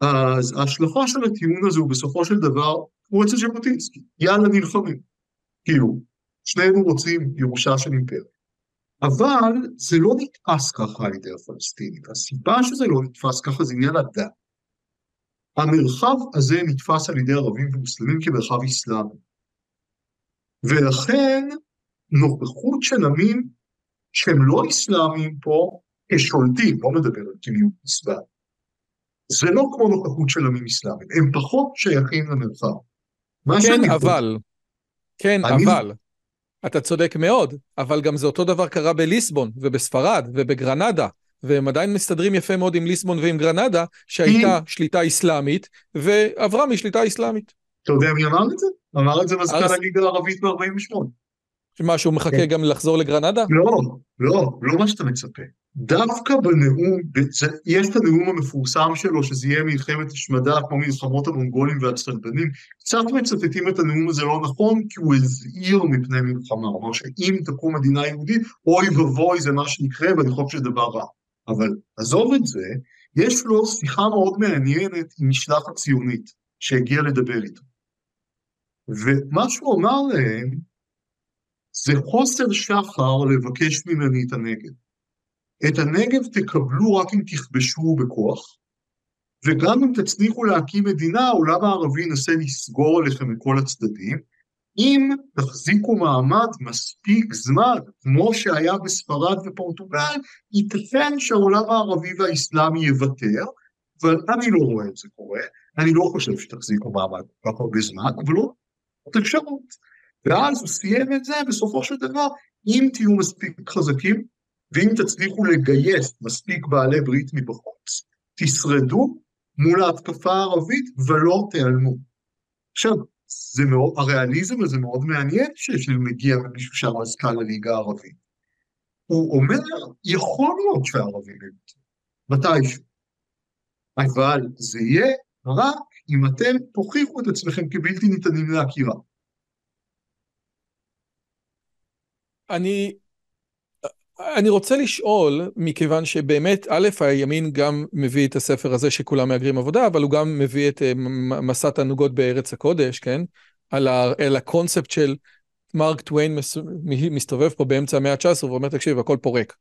אז ההשלכה של הטיעון הזה הוא בסופו של דבר, כמו אצל ז'בוטינסקי, יאללה נלחמים. כאילו, שנינו רוצים ירושה של אימפריה. אבל זה לא נתפס ככה על ידי הפלסטינים, והסיבה שזה לא נתפס ככה זה עניין הדת. המרחב הזה נתפס על ידי ערבים ומוסלמים כמרחב אסלאמי. ולכן נוכחות של עמים שהם לא אסלאמיים פה כשולטים, לא מדבר על קימיות אסלאם. זה לא כמו נוכחות של עמים אסלאמיים, הם פחות שייכים למרחב. כן, אבל. כן, אני- אבל. אתה צודק מאוד, אבל גם זה אותו דבר קרה בליסבון ובספרד ובגרנדה, והם עדיין מסתדרים יפה מאוד עם ליסבון ועם גרנדה, שהייתה שליטה אסלאמית, ועברה משליטה אסלאמית. אתה יודע מי אמר את זה? אמר את זה מזכ"ל הליגה הערבית ב-48. מה, שהוא מחכה כן. גם לחזור לגרנדה? לא, לא, לא מה שאתה מצפה. דווקא בנאום, יש את הנאום המפורסם שלו, שזה יהיה מלחמת השמדה כמו מלחמות המונגולים והצלבנים. קצת מצטטים את הנאום הזה לא נכון, כי הוא הזהיר מפני מלחמה. הוא אמר שאם תקום מדינה יהודית, אוי ואבוי זה מה שיקרה, ואני חושב שזה דבר רע. אבל עזוב את זה, יש לו שיחה מאוד מעניינת עם משלחת ציונית, שהגיעה לדבר איתו. ומה שהוא אמר להם, זה חוסר שחר לבקש ממני את הנגב. את הנגב תקבלו רק אם תכבשו בכוח, וגם אם תצליחו להקים מדינה, העולם הערבי ינסה לסגור עליכם מכל הצדדים, אם תחזיקו מעמד מספיק זמן, כמו שהיה בספרד ופורטוגל, ייתכן שהעולם הערבי והאסלאמי יוותר, אבל אני לא רואה את זה קורה, אני לא חושב שתחזיקו מעמד כל כך הרבה זמן, אבל לא, אפשרות. ואז הוא סיים את זה, בסופו של דבר, אם תהיו מספיק חזקים, ואם תצליחו לגייס מספיק בעלי ברית מבחוץ, תשרדו מול ההתקפה הערבית ולא תיעלמו. עכשיו, זה מאוד, הריאליזם הזה מאוד מעניין שמגיע ממישהו שהיה מזכ"ל הליגה הערבית. הוא אומר, יכול להיות שהערבים ימותו, מתישהו. אבל זה יהיה רק אם אתם תוכיחו את עצמכם כבלתי ניתנים לעקירה. אני, אני רוצה לשאול, מכיוון שבאמת, א', הימין גם מביא את הספר הזה שכולם מהגרים עבודה, אבל הוא גם מביא את אה, מסע תענוגות בארץ הקודש, כן? על, ה, על הקונספט של מרק טוויין מס, מסתובב פה באמצע המאה ה-19 ואומר, תקשיב, הכל פה ריק.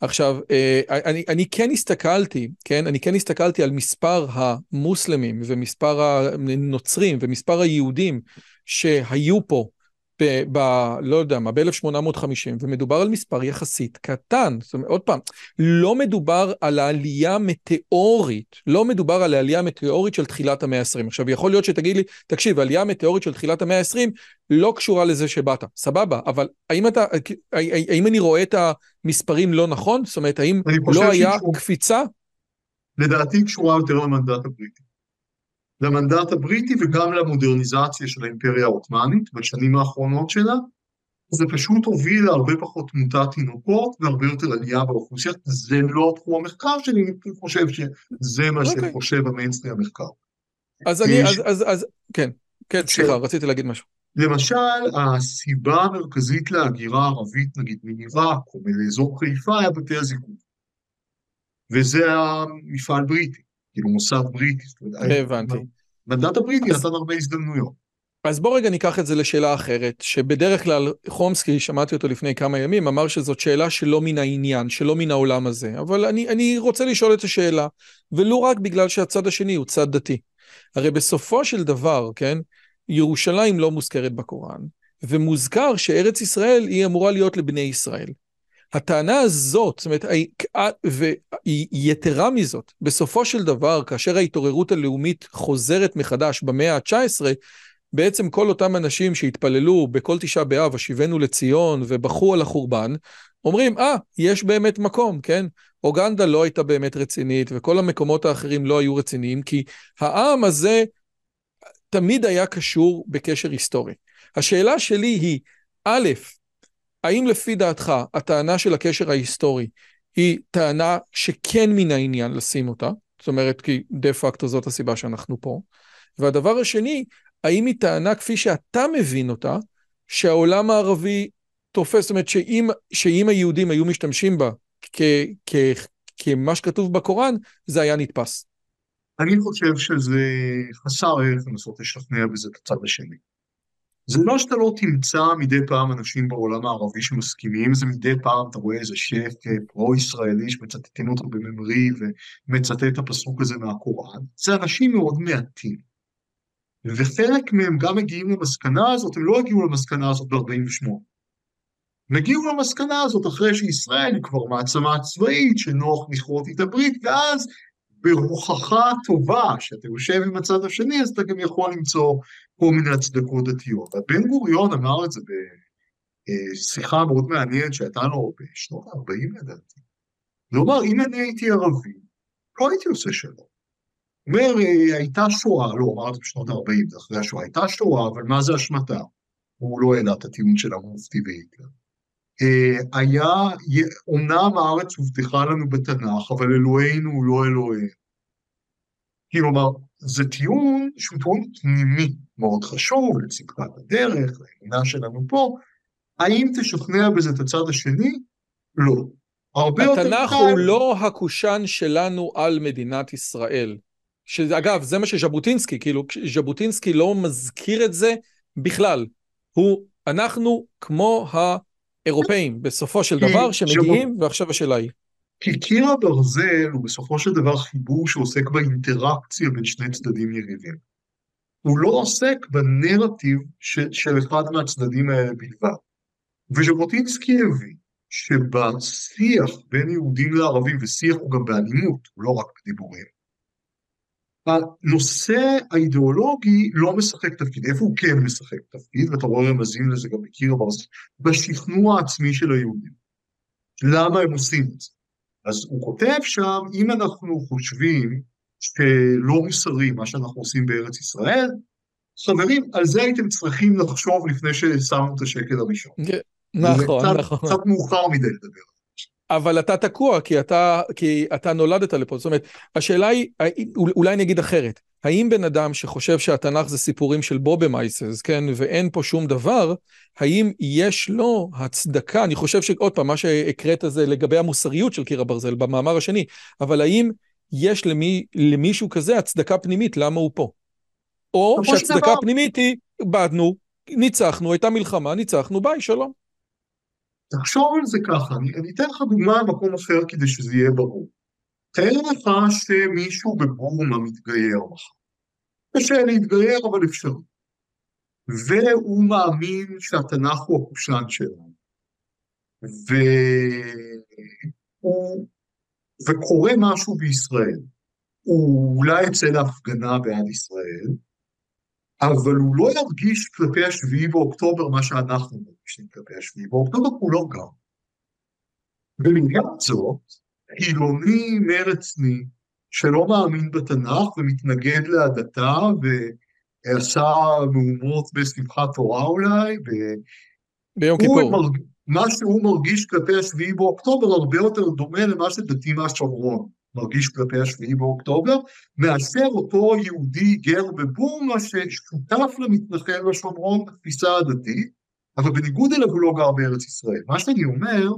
עכשיו, אה, אני, אני כן הסתכלתי, כן? אני כן הסתכלתי על מספר המוסלמים ומספר הנוצרים ומספר היהודים שהיו פה ב... ב לא יודע מה, ב-1850, ומדובר על מספר יחסית קטן. זאת אומרת, עוד פעם, לא מדובר על העלייה מטאורית, לא מדובר על העלייה מטאורית של תחילת המאה ה-20. עכשיו, יכול להיות שתגיד לי, תקשיב, העלייה המטאורית של תחילת המאה ה-20 לא קשורה לזה שבאת, סבבה, אבל האם אתה, האם אני רואה את המספרים לא נכון? זאת אומרת, האם לא היה שהיא- קפיצה? לדעתי קשורה יותר למנדט הבריטי. למנדט הבריטי וגם למודרניזציה של האימפריה העות'מאנית בשנים האחרונות שלה, זה פשוט הוביל להרבה פחות תמותת תינוקות והרבה יותר עלייה באוכלוסייה, זה לא תחום המחקר שלי, אני חושב שזה מה אוקיי. שחושב המיינסטרים המחקרי. אז אני, אז, אז, אז, כן, כן, ש- סליחה, רציתי להגיד משהו. למשל, הסיבה המרכזית להגירה הערבית, נגיד מעיראק או מאזור חיפה, היה בתי הזיקוק. וזה המפעל בריטי, כאילו מוסד בריטי. הבנתי. המנדט הבריטי נתן הרבה הזדמנויות. אז בוא רגע ניקח את זה לשאלה אחרת, שבדרך כלל חומסקי, שמעתי אותו לפני כמה ימים, אמר שזאת שאלה שלא מן העניין, שלא מן העולם הזה. אבל אני, אני רוצה לשאול את השאלה, ולו רק בגלל שהצד השני הוא צד דתי. הרי בסופו של דבר, כן, ירושלים לא מוזכרת בקוראן, ומוזכר שארץ ישראל היא אמורה להיות לבני ישראל. הטענה הזאת, זאת אומרת, ויתרה מזאת, בסופו של דבר, כאשר ההתעוררות הלאומית חוזרת מחדש במאה ה-19, בעצם כל אותם אנשים שהתפללו בכל תשעה באב, השיבנו לציון ובכו על החורבן, אומרים, אה, ah, יש באמת מקום, כן? אוגנדה לא הייתה באמת רצינית, וכל המקומות האחרים לא היו רציניים, כי העם הזה תמיד היה קשור בקשר היסטורי. השאלה שלי היא, א', האם לפי דעתך הטענה של הקשר ההיסטורי היא טענה שכן מן העניין לשים אותה? זאת אומרת, כי דה פקטו זאת הסיבה שאנחנו פה. והדבר השני, האם היא טענה כפי שאתה מבין אותה, שהעולם הערבי תופס, זאת אומרת שאם, שאם היהודים היו משתמשים בה כ, כ, כמה שכתוב בקוראן, זה היה נתפס. אני חושב שזה חסר ערך לנסות לשכנע בזה את הצד השני. זה לא שאתה לא תמצא מדי פעם אנשים בעולם הערבי שמסכימים, זה מדי פעם אתה רואה איזה שף פרו-ישראלי שמצטטים אותו בממרי ומצטט את הפסוק הזה מהקוראן, זה אנשים מאוד מעטים. וחלק מהם גם מגיעים למסקנה הזאת, הם לא הגיעו למסקנה הזאת ב-48. הם הגיעו למסקנה הזאת אחרי שישראל היא כבר מעצמה צבאית, שנוח לכרות איתה ברית, ואז ברוחך טובה, שאתה יושב עם הצד השני, אז אתה גם יכול למצוא כל מיני הצדקות דתיות. בן גוריון אמר את זה בשיחה מאוד מעניינת שהייתה לו בשנות ה-40 לדעתי. הוא אמר, אם אני הייתי ערבי, לא הייתי עושה שלום. אומר, הייתה שואה, לא, אמר את זה בשנות ה-40, זה אחרי השואה, הייתה שואה, אבל מה זה אשמתה? הוא לא העלה את הטיעון של המופתי והיטלר. אה, היה, אומנם הארץ הובטחה לנו בתנ"ך, אבל אלוהינו הוא לא אלוהינו. כלומר, זה טיעון שהוא טיעון פנימי מאוד חשוב לצדקת הדרך, לאמונה שלנו פה. האם תשכנע בזה את הצד השני? לא. הרבה יותר קל... התנ"ך הוא לא הקושאן שלנו על מדינת ישראל. שאגב, זה מה שז'בוטינסקי, כאילו, ז'בוטינסקי לא מזכיר את זה בכלל. הוא, אנחנו כמו האירופאים, בסופו של דבר, שמגיעים, ועכשיו השאלה היא. כי קיר הברזל הוא בסופו של דבר חיבור שעוסק באינטראקציה בין שני צדדים יריבים. הוא לא עוסק בנרטיב של, של אחד מהצדדים האלה בלבד. וז'בוטינסקי הבין שבשיח בין יהודים לערבים, ושיח הוא גם באלימות, הוא לא רק בדיבורים, הנושא האידיאולוגי לא משחק תפקיד, איפה הוא כן משחק תפקיד, ואתה רואה רמזים לזה גם בקיר הברזל, בשכנוע העצמי של היהודים. למה הם עושים את זה? אז הוא כותב שם, אם אנחנו חושבים שלא מוסרי מה שאנחנו עושים בארץ ישראל, חברים, על זה הייתם צריכים לחשוב לפני ששמנו את השקל הראשון. כן, נכון, נכון. קצת מאוחר מדי לדבר. אבל אתה תקוע, כי אתה, כי אתה נולדת לפה. זאת אומרת, השאלה היא, אולי אני אגיד אחרת, האם בן אדם שחושב שהתנ"ך זה סיפורים של בובמייסס, כן, ואין פה שום דבר, האם יש לו הצדקה, אני חושב שעוד פעם, מה שהקראת זה לגבי המוסריות של קיר הברזל במאמר השני, אבל האם יש למי, למישהו כזה הצדקה פנימית למה הוא פה? או שהצדקה הפנימית היא, איבדנו, ניצחנו, הייתה מלחמה, ניצחנו, ביי, שלום. תחשוב על זה ככה, אני, אני אתן לך דוגמה במקום אחר כדי שזה יהיה ברור. תאר לך שמישהו בבורמה מתגייר מחר. קשה להתגייר, אבל אפשרי. והוא מאמין שהתנ"ך הוא הקושאן שלנו. והוא... וקורה משהו בישראל. הוא אולי יצא להפגנה בעד ישראל, אבל הוא לא ירגיש כלפי השביעי באוקטובר מה שאנחנו מרגישים כלפי השביעי באוקטובר, הוא לא גר. ולעניין זאת, חילוני מרצני שלא מאמין בתנ"ך ומתנגד להדתה ועשה מהומות בשמחת תורה אולי, ביום כיפור. מרג... מה שהוא מרגיש כלפי השביעי באוקטובר הרבה יותר דומה למה שדתי מהשומרון. מרגיש כלפי השביעי באוקטובר, מאשר אותו יהודי גר בבורמה ששותף למתנחל בשומרון בתפיסה הדתית, אבל בניגוד אליו הוא לא גר בארץ ישראל. מה שאני אומר,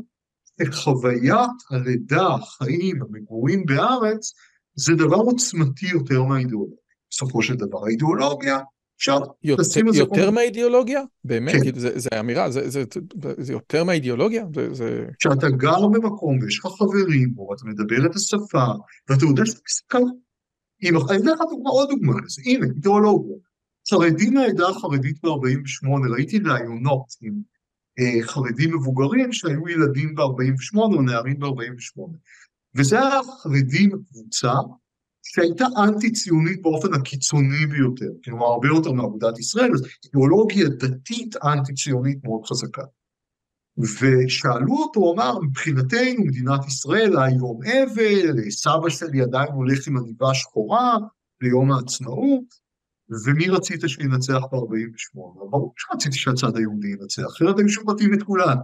חוויית הלידה, החיים, המגורים בארץ, זה דבר עוצמתי יותר מהאידיאולוגיה. בסופו של דבר האידיאולוגיה, אפשר לשים את זה... יותר מהאידיאולוגיה? באמת? כן. כאילו, זה, זה אמירה, זה, זה, זה, יותר מהאידיאולוגיה? זה, זה... כשאתה גר במקום ויש לך חברים פה, ואתה מדבר את השפה, ואתה יודע שאתה מסתכל, אני אתן לך דוגמה, עוד דוגמה לזה, הנה, אידיאולוגיה. חרדים מהעדה החרדית ב-48, ראיתי רעיונות עם אה, חרדים מבוגרים שהיו ילדים ב-48 או נערים ב-48. וזה היה חרדים קבוצה שהייתה אנטי ציונית באופן הקיצוני ביותר, כלומר הרבה יותר מאגודת ישראל, אז אידיאולוגיה דתית אנטי ציונית מאוד חזקה. ושאלו אותו, הוא אמר, מבחינתנו מדינת ישראל היום אבל, סבא שלי עדיין הולך עם עניבה שחורה ליום העצמאות, ומי רצית שינצח ב-48? ברור שרציתי שהצד היהודי ינצח, אחרת היו שוחטים את כולם.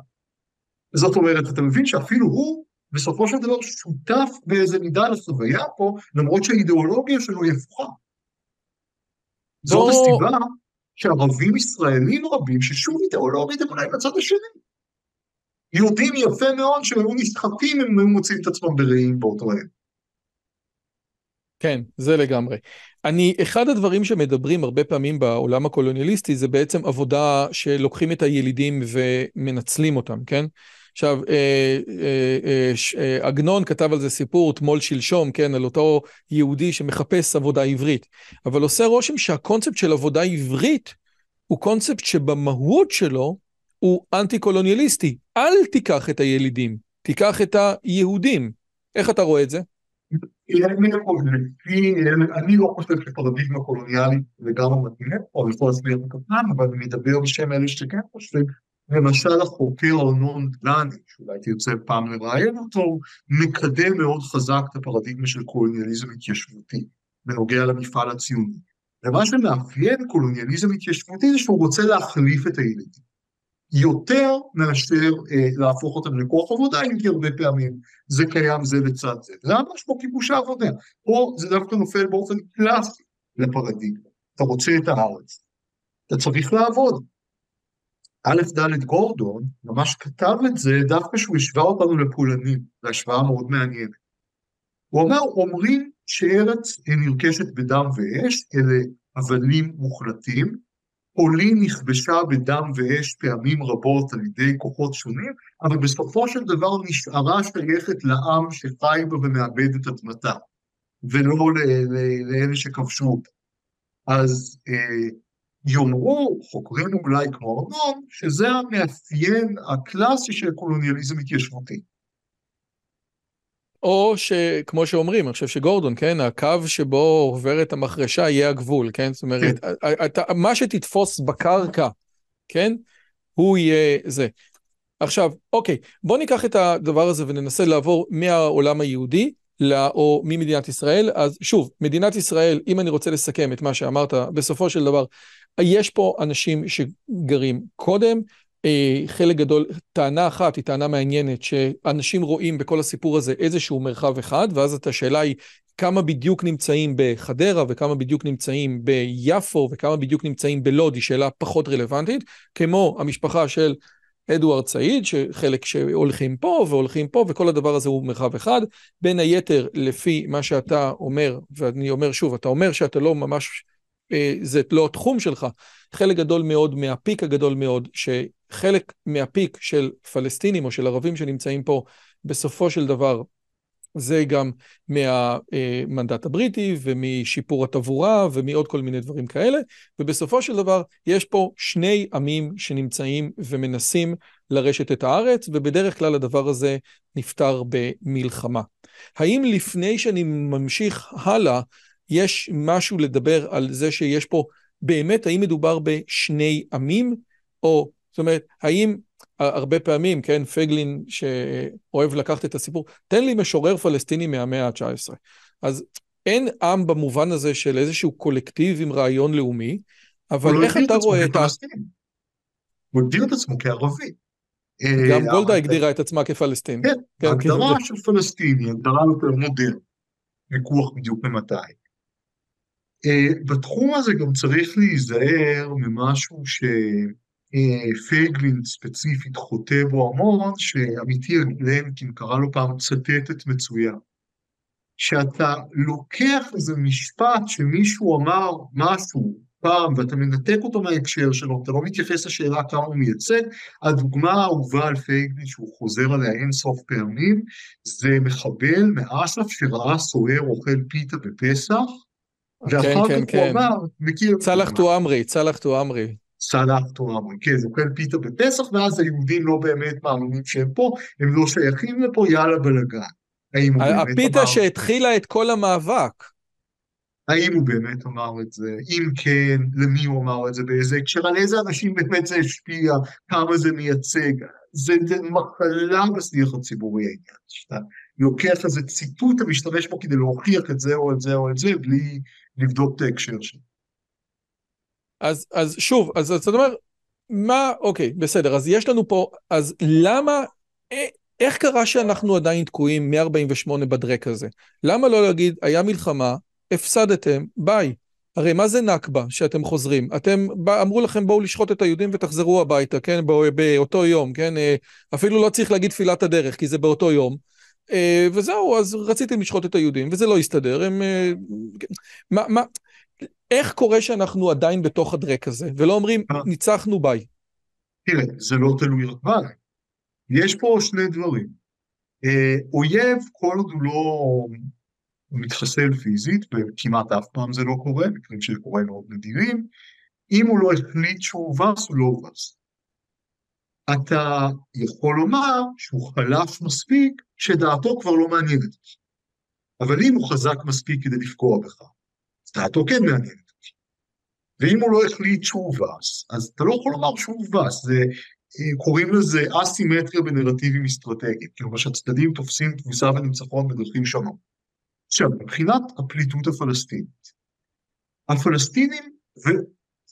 זאת אומרת, אתה מבין שאפילו הוא, בסופו של דבר, שותף באיזה מידה לחוויה פה, למרות שהאידיאולוגיה שלו היא הפוכה. זאת הסיבה שערבים ישראלים רבים, ששוב אידיאולוגית הם אולי בצד השני, יודעים יפה מאוד שהם היו נסחטים אם היו מוצאים את עצמם ברעים באותו עת. כן, זה לגמרי. אני, אחד הדברים שמדברים הרבה פעמים בעולם הקולוניאליסטי זה בעצם עבודה שלוקחים את הילידים ומנצלים אותם, כן? עכשיו, אה, אה, אה, עגנון כתב על זה סיפור תמול שלשום, כן, על אותו יהודי שמחפש עבודה עברית. אבל עושה רושם שהקונספט של עבודה עברית הוא קונספט שבמהות שלו הוא אנטי-קולוניאליסטי. אל תיקח את הילידים, תיקח את היהודים. איך אתה רואה את זה? אני לא חושב שפרדיגמה קולוניאלית לגמרי מתאימה, או יכול להסביר את הקטן, אבל אני מדבר בשם אלה שכן חושבים, למשל החוקר ארנון דלני, שאולי תרצה פעם לראיין אותו, מקדם מאוד חזק את הפרדיגמה של קולוניאליזם התיישבותי, בנוגע למפעל הציוני. ומה שמאפיין קולוניאליזם התיישבותי זה שהוא רוצה להחליף את הילידים. יותר מאשר אה, להפוך אותם לכוח עבודה, אם כי הרבה פעמים זה קיים זה לצד זה. זה ממש כמו כיבוש העבודה. פה זה דווקא נופל באופן קלאסי לפרדיגמה. אתה רוצה את הארץ, אתה צריך לעבוד. א' ד' גורדון ממש כתב את זה דווקא שהוא השווה אותנו לפולנים, זו השוואה מאוד מעניינת. הוא אמר, אומרים שארץ נרכשת בדם ואש, אלה אבנים מוחלטים, פולין נכבשה בדם ואש פעמים רבות על ידי כוחות שונים, אבל בסופו של דבר נשארה שייכת לעם שחי בה ומאבד את אדמתה, ולא לאלה שכבשו אותה. אז אה, יאמרו חוקרים אולי כמו ארנון, שזה המאפיין הקלאסי של קולוניאליזם התיישבותי. או שכמו שאומרים, אני חושב שגורדון, כן, הקו שבו עוברת המחרשה יהיה הגבול, כן? זאת אומרת, כן. אתה, מה שתתפוס בקרקע, כן? הוא יהיה זה. עכשיו, אוקיי, בוא ניקח את הדבר הזה וננסה לעבור מהעולם היהודי לא, או ממדינת ישראל. אז שוב, מדינת ישראל, אם אני רוצה לסכם את מה שאמרת, בסופו של דבר, יש פה אנשים שגרים קודם, אה, חלק גדול, טענה אחת היא טענה מעניינת, שאנשים רואים בכל הסיפור הזה איזשהו מרחב אחד, ואז את השאלה היא כמה בדיוק נמצאים בחדרה וכמה בדיוק נמצאים ביפו וכמה בדיוק נמצאים בלוד, היא שאלה פחות רלוונטית, כמו המשפחה של אדוארד סעיד, שחלק שהולכים פה והולכים פה, וכל הדבר הזה הוא מרחב אחד. בין היתר, לפי מה שאתה אומר, ואני אומר שוב, אתה אומר שאתה לא ממש, זה לא התחום שלך, חלק גדול מאוד מהפיק הגדול מאוד, שחלק מהפיק של פלסטינים או של ערבים שנמצאים פה, בסופו של דבר, זה גם מהמנדט הבריטי ומשיפור התבורה ומעוד כל מיני דברים כאלה, ובסופו של דבר יש פה שני עמים שנמצאים ומנסים לרשת את הארץ, ובדרך כלל הדבר הזה נפתר במלחמה. האם לפני שאני ממשיך הלאה, יש משהו לדבר על זה שיש פה באמת, האם מדובר בשני עמים, או, זאת אומרת, האם הרבה פעמים, כן, פייגלין שאוהב לקחת את הסיפור, תן לי משורר פלסטיני מהמאה ה-19. אז אין עם במובן הזה של איזשהו קולקטיב עם רעיון לאומי, אבל לא איך אתה רואה את ה... הוא הגדיר את עצמו כערבי. גם אה, גולדה הגדירה את עצמה כפלסטין. כן, כן הגדרה של פלסטיני, הגדרה יותר מודרנית, ויכוח בדיוק ממתי. אה, בתחום הזה גם צריך להיזהר ממשהו ש... פייגלין ספציפית חוטא בו המון, שעמיתי לנקין קרא לו פעם צטטת מצוין. שאתה לוקח איזה משפט שמישהו אמר משהו פעם ואתה מנתק אותו מההקשר שלו, אתה לא מתייחס לשאלה כמה הוא מייצג, הדוגמה האהובה על פייגלין שהוא חוזר עליה אין סוף פעמים, זה מחבל מאסף שראה סוהר אוכל פיתה בפסח, ואחר כן, כך כן. הוא אמר, מכיר, צלח טועמרי, צלח טועמרי. סלאח תואמרי, כן, זה אוכל פיתה בפסח, ואז היהודים לא באמת מאמינים שהם פה, הם לא שייכים לפה, יאללה בלאגן. הפיתה אמר, שהתחילה את כל המאבק. האם הוא באמת אמר את זה, אם כן, למי הוא אמר את זה, באיזה הקשר, על איזה אנשים באמת זה השפיע, כמה זה מייצג, זה, זה מחלה בשיח הציבורי העניין, שאתה לוקח איזה ציטוט, אתה משתמש בו כדי להוכיח את זה או את זה או את זה, בלי לבדוק את ההקשר שלו. אז, אז שוב, אז אתה אומר, מה, אוקיי, בסדר, אז יש לנו פה, אז למה, א- איך קרה שאנחנו עדיין תקועים מ-48 בדרק הזה? למה לא להגיד, היה מלחמה, הפסדתם, ביי. הרי מה זה נכבה שאתם חוזרים? אתם, אמרו לכם בואו לשחוט את היהודים ותחזרו הביתה, כן? בא, באותו יום, כן? אה, אפילו לא צריך להגיד תפילת הדרך, כי זה באותו יום. אה, וזהו, אז רציתם לשחוט את היהודים, וזה לא הסתדר. הם... אה, מה, מה, איך קורה שאנחנו עדיין בתוך הדרק הזה, ולא אומרים, אה. ניצחנו ביי? תראה, זה לא תלוי רק בנו. יש פה שני דברים. אויב, כל עוד הוא לא מתחסל פיזית, וכמעט אף פעם זה לא קורה, מקרים שזה קורה מאוד נדירים, אם הוא לא החליט שהוא הובס, הוא לא הובס. אתה יכול לומר שהוא חלש מספיק, שדעתו כבר לא מעניינת אותך. אבל אם הוא חזק מספיק כדי לפגוע בך, אז דעתו כן מעניינת אותך. ואם הוא לא החליט שהוא הובס, אז אתה לא יכול לומר שהוא הובס, זה, אה, קוראים לזה אסימטריה בנרטיבים אסטרטגיים, כלומר שהצדדים תופסים תבוסה וניצחון בדרכים שונות. עכשיו, מבחינת הפליטות הפלסטינית, הפלסטינים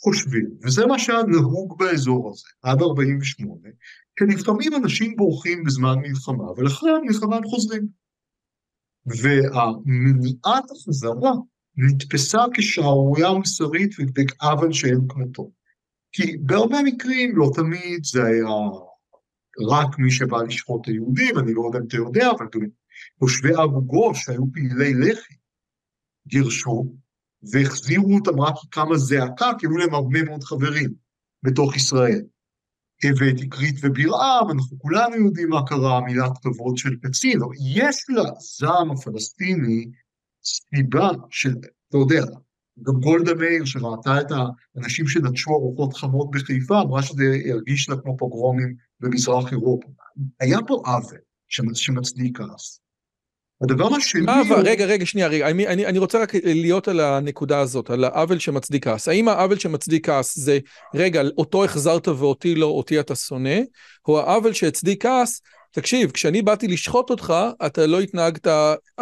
חושבים, וזה מה שהיה נהוג באזור הזה, עד 48, שלפעמים אנשים בורחים בזמן מלחמה, ולאחרי המלחמה הם חוזרים. והמניעת החזרה נתפסה כשערורייה מוסרית ועוול שאין כמותו. כי בהרבה מקרים, לא תמיד, זה היה רק מי שבא לשחוט את היהודים, אני לא יודע אם אתה יודע, אבל גם תושבי אבו גוש, שהיו פעילי לח"י, גירשו, והחזירו אותם רק כי קמה זעקה, כי היו להם הרבה מאוד חברים בתוך ישראל. ואת אקרית ובירעם, אנחנו כולנו יודעים מה קרה, מילת כבוד של קצין, אבל יש לזעם הפלסטיני סיבה של, אתה יודע, גם גולדה מאיר שראתה את האנשים שנטשו ארוחות חמות בחיפה, אמרה שזה הרגיש לה כמו פוגרומים במזרח אירופה. היה פה עוול שמצדיק כעס. הדבר השני... מה אבל, רגע, רגע, שנייה, רגע, אני, אני, אני רוצה רק להיות על הנקודה הזאת, על העוול שמצדיק כעס. האם העוול שמצדיק כעס זה, רגע, אותו החזרת ואותי לא, אותי אתה שונא, או העוול שהצדיק כעס, תקשיב, כשאני באתי לשחוט אותך, אתה לא התנהגת,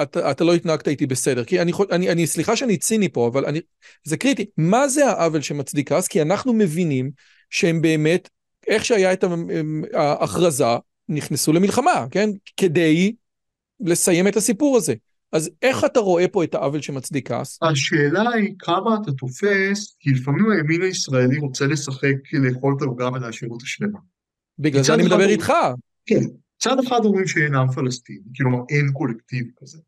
אתה, אתה לא התנהגת איתי בסדר. כי אני, אני, אני, סליחה שאני ציני פה, אבל אני, זה קריטי. מה זה העוול שמצדיק כעס? כי אנחנו מבינים שהם באמת, איך שהיה את ההכרזה, נכנסו למלחמה, כן? כדי לסיים את הסיפור הזה. אז איך אתה רואה פה את העוול שמצדיק כעס? השאלה היא כמה אתה תופס, כי לפעמים הימין הישראלי רוצה לשחק לאכול את העוגה ולהשאיר אותה שלמה. בגלל זה אני מדבר איתך. כן, מצד אחד אומרים שאינם פלסטינים, כלומר אין קולקטיב כזה.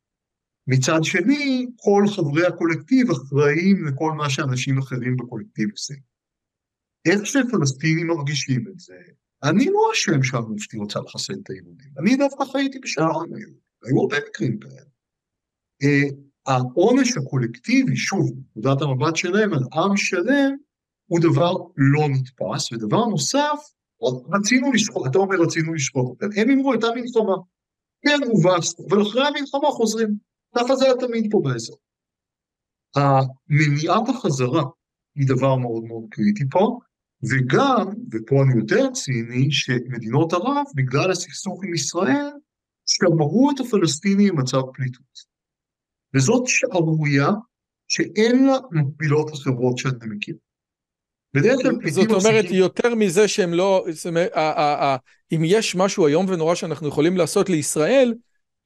מצד שני, כל חברי הקולקטיב אחראים לכל מה שאנשים אחרים בקולקטיב עושים. איך שפלסטינים מרגישים את זה, אני לא אשם שהמופתי רוצה לחסל את היהודים, אני דווקא חייתי בשער היהודים. היו הרבה מקרים כאלה. Uh, העונש הקולקטיבי, שוב, נקודת המבט שלהם על עם שלם, הוא דבר לא נתפס, ודבר נוסף, רצינו לשחוט, אתה אומר רצינו אותם, הם אמרו הייתה מלחמה, כן הובסנו, אבל אחרי המלחמה חוזרים, ככה זה היה תמיד פה באזור. מניעת החזרה היא דבר מאוד מאוד קריטי פה, וגם, ופה אני יותר ציני, שמדינות ערב, בגלל הסכסוך עם ישראל, שמרו את הפלסטינים במצב פליטות. וזאת שערורייה שאין לה מקבילות אחרות שאתה מכיר. בדרך כלל פליטים... זאת אומרת, יותר מזה שהם לא... אם יש משהו איום ונורא שאנחנו יכולים לעשות לישראל,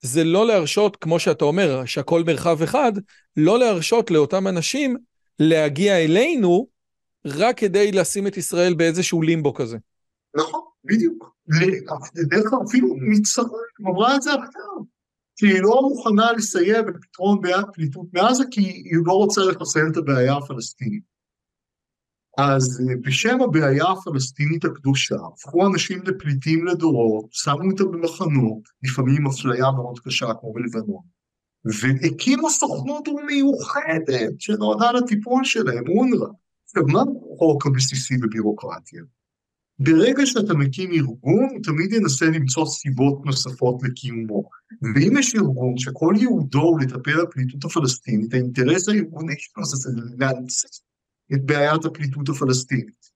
זה לא להרשות, כמו שאתה אומר, שהכל מרחב אחד, לא להרשות לאותם אנשים להגיע אלינו רק כדי לשים את ישראל באיזשהו לימבו כזה. נכון, בדיוק. דרך כלל אפילו מצרים אמרה את זה עכשיו, שהיא לא מוכנה לסייע בפתרון בעיית פליטות מעזה, כי היא לא רוצה לחסל את הבעיה הפלסטינית. אז בשם הבעיה הפלסטינית הקדושה, הפכו אנשים לפליטים לדורות, שמו אותם במחנות, לפעמים אפליה מאוד קשה כמו בלבנון, והקימו סוכנות מיוחדת שנועדה לטיפול שלהם, אונר"א. עכשיו, מה החוק הבסיסי בבירוקרטיה? ברגע שאתה מקים ארגון, הוא תמיד ינסה למצוא סיבות נוספות לקיומו. ואם יש ארגון שכל ייעודו הוא לטפל בפליטות הפלסטינית, האינטרס הארגוני שלו זה להנציח את בעיית הפליטות הפלסטינית.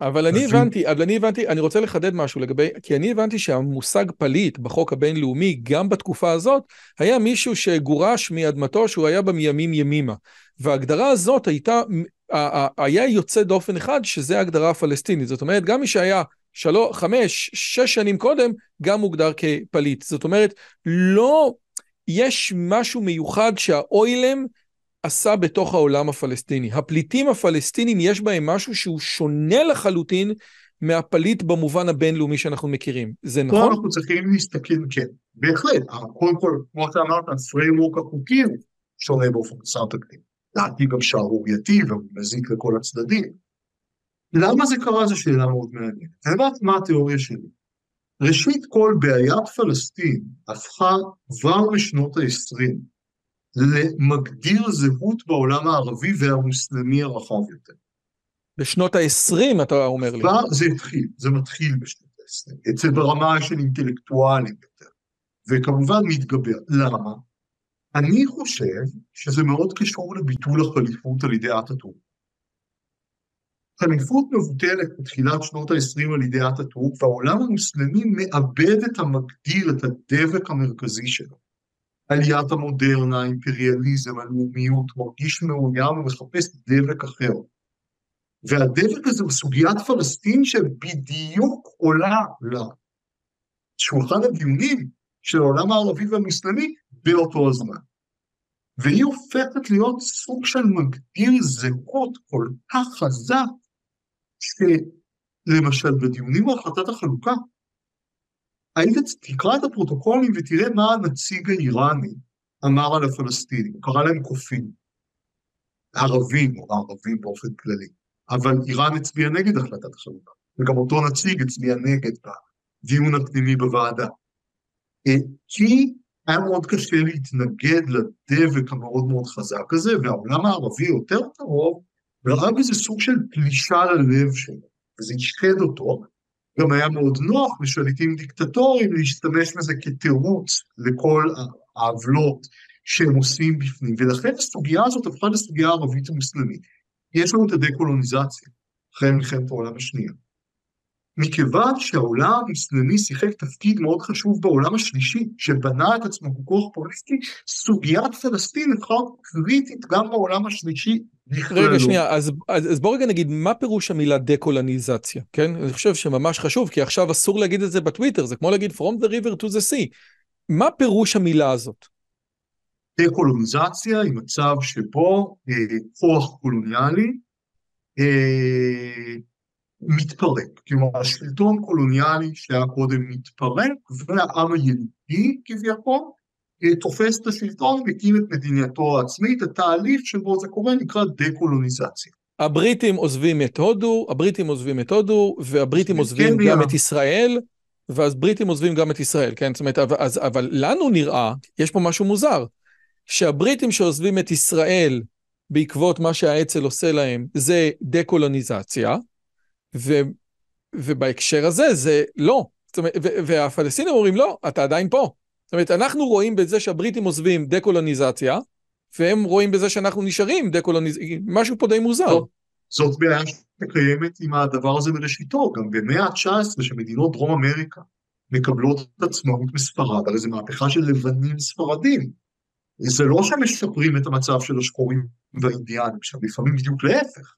אבל אני הבנתי, אבל אני הבנתי, אני רוצה לחדד משהו לגבי, כי אני הבנתי שהמושג פליט בחוק הבינלאומי, גם בתקופה הזאת, היה מישהו שגורש מאדמתו שהוא היה בה מימים ימימה. וההגדרה הזאת הייתה, היה יוצא דופן אחד, שזה ההגדרה הפלסטינית. זאת אומרת, גם מי שהיה שלוש, חמש, שש שנים קודם, גם מוגדר כפליט. זאת אומרת, לא, יש משהו מיוחד שהאו"ם עשה בתוך העולם הפלסטיני. הפליטים הפלסטינים יש בהם משהו שהוא שונה לחלוטין מהפליט במובן הבינלאומי שאנחנו מכירים. זה נכון? פה אנחנו צריכים להסתכל, כן, בהחלט. קודם כל, כמו שאמרת, ה framework החוקי שונה באופן חסר תקדים. לדעתי גם שערורייתי ומזיק לכל הצדדים. למה זה קרה זו שאלה מאוד מעניינת. יודעת מה התיאוריה שלי. ראשית כל, בעיית פלסטין הפכה כבר בשנות ה-20 למגדיר זהות בעולם הערבי והמוסלמי הרחב יותר. בשנות ה-20 אתה אומר לי. זה התחיל, זה מתחיל בשנות ה-20, אצל ברמה של אינטלקטואלים יותר, וכמובן מתגבר. למה? אני חושב שזה מאוד קשור לביטול החליפות על ידי אטאטורק. חליפות מבוטלת בתחילת שנות ה-20 על ידי אטאטורק, והעולם המוסלמי מאבד את המגדיר, את הדבק המרכזי שלו. עליית המודרנה, האימפריאליזם, הלאומיות, מרגיש מאוים ומחפש דבק אחר. והדבק הזה הוא סוגיית פלסטין שבדיוק עולה לשולחן הדיונים של העולם הערבי והמוסלמי באותו הזמן. והיא הופכת להיות סוג של מגדיר זהות כל כך חזק, שלמשל בדיונים על החלטת החלוקה, היית תקרא את הפרוטוקולים ותראה מה הנציג האיראני אמר על הפלסטינים, קרא להם קופים. ערבים או ערבים באופן כללי, אבל איראן הצביעה נגד החלטת החלוקה, וגם אותו נציג הצביע נגד בדיון הפנימי בוועדה. אה, כי היה מאוד קשה להתנגד לדבק המאוד מאוד חזק הזה, והעולם הערבי יותר קרוב, וראה בזה סוג של פלישה ללב שלו, וזה השחד אותו, גם היה מאוד נוח לשליטים דיקטטוריים להשתמש בזה כתירוץ לכל העוולות שהם עושים בפנים, ולכן הסוגיה הזאת הפכה לסוגיה ערבית ומוסלמית. יש לנו את הדקולוניזציה, אחרי מלחמת העולם השנייה. מכיוון שהעולם המוסלמי שיחק תפקיד מאוד חשוב בעולם השלישי, שבנה את עצמו ככוח פוליטי, סוגיית פלסטין הפכה קריטית גם בעולם השלישי רגע, שנייה, אז, אז, אז בוא רגע נגיד, מה פירוש המילה דקולניזציה, כן? אני חושב שממש חשוב, כי עכשיו אסור להגיד את זה בטוויטר, זה כמו להגיד From the river to the sea. מה פירוש המילה הזאת? דקולוניזציה היא מצב שבו אה, כוח קולוניאלי אה, מתפרק. כלומר, השלטון קולוניאלי שהיה קודם מתפרק, והעם הילידי כביכול, תופס את השלטון, מקים את מדינתו העצמית, התהליך שבו זה קורה נקרא דה-קולוניזציה. הבריטים עוזבים את הודו, הבריטים עוזבים את הודו, והבריטים עוזבים גם את ישראל, ואז בריטים עוזבים גם את ישראל, כן? זאת אומרת, אז, אבל לנו נראה, יש פה משהו מוזר, שהבריטים שעוזבים את ישראל בעקבות מה שהאצ"ל עושה להם, זה דה-קולוניזציה, ו, ובהקשר הזה זה לא. זאת אומרת, והפלסטינים אומרים, לא, אתה עדיין פה. זאת אומרת, אנחנו רואים בזה שהבריטים עוזבים דה-קולוניזציה, והם רואים בזה שאנחנו נשארים דה-קולוניזציה, משהו פה די מוזר. זאת בעיה שקיימת עם הדבר הזה מראשיתו, גם במאה ה-19 שמדינות דרום אמריקה מקבלות את עצמאות מספרד, הרי זו מהפכה של לבנים ספרדים. זה לא שמשפרים את המצב של השחורים והאינדיאנים, שם לפעמים בדיוק להפך.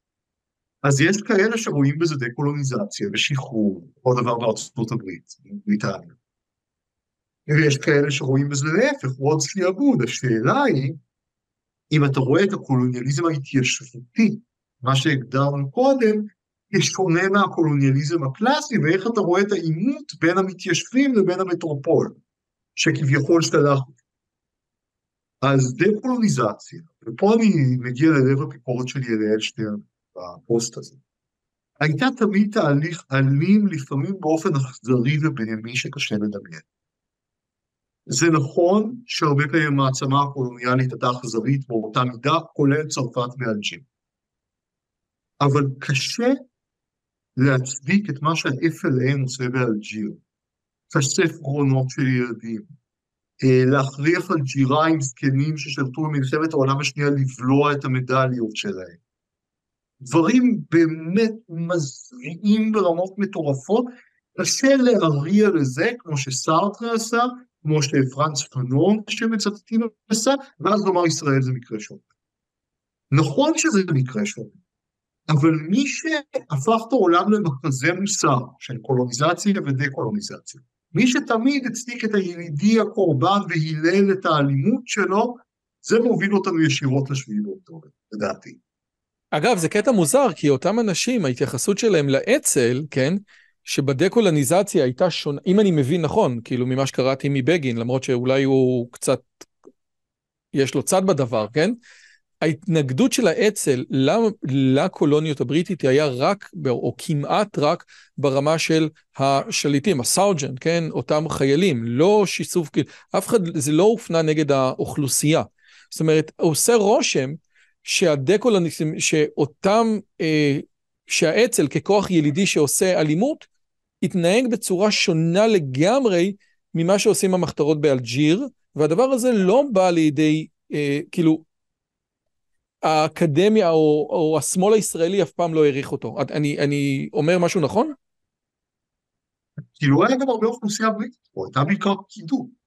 אז יש כאלה שרואים בזה דה-קולוניזציה ושחרור, אותו דבר בארצות הברית, בריטניה. ויש כאלה שרואים בזה להפך, עוד שיעבוד. השאלה היא, אם אתה רואה את הקולוניאליזם ההתיישבותי מה שהגדרנו קודם, כשונה מהקולוניאליזם הקלאסי, ואיך אתה רואה את העימות בין המתיישבים לבין המטרופול, שכביכול שלח. אז דה-קולוניזציה, ופה אני מגיע ללב הביקורת שלי אל אלשטיין בפוסט הזה, הייתה תמיד תהליך אלים, לפעמים באופן אכזרי ובהמי שקשה לדמיין. זה נכון שהרבה פעמים המעצמה הקולוניאלית הייתה אכזרית באותה מידה, כולל צרפת באלג'יר. אבל קשה להצדיק את מה שה-FLN עושה באלג'יר, חשף גרונות של ילדים, אה, להכריח אלג'יראים זקנים ששלטו במלחמת העולם השנייה לבלוע את המדליות שלהם. דברים באמת מזריעים ברמות מטורפות, קשה להריע לזה, כמו שסארטרה עשה, כמו שפרנץ פנון שמצטטים עשה, ואז לומר ישראל זה מקרה שונה. נכון שזה מקרה שונה, אבל מי שהפך את העולם למחזה מוסר של קולוניזציה ודה-קולוניזציה, מי שתמיד הצדיק את הילידי הקורבן והילל את האלימות שלו, זה מוביל אותנו ישירות לשביעי באוקטובר, לדעתי. אגב, זה קטע מוזר, כי אותם אנשים, ההתייחסות שלהם לאצ"ל, כן, שבדה-קולוניזציה הייתה שונה, אם אני מבין נכון, כאילו ממה שקראתי מבגין, למרות שאולי הוא קצת, יש לו צד בדבר, כן? ההתנגדות של האצ"ל לקולוניות הבריטית היה רק, או כמעט רק, ברמה של השליטים, הסארג'נט, כן? אותם חיילים, לא שיסוף, אף אחד, זה לא הופנה נגד האוכלוסייה. זאת אומרת, עושה רושם שהדקולוניסטים, שאותם, אה, שהאצ"ל ככוח ילידי שעושה אלימות, התנהג בצורה שונה לגמרי ממה שעושים המחתרות באלג'יר, והדבר הזה לא בא לידי, אה, כאילו, האקדמיה או, או השמאל הישראלי אף פעם לא העריך אותו. אני, אני אומר משהו נכון? כאילו היה גם הרבה אוכלוסייה בריטית פה, הייתה בעיקר פקידות.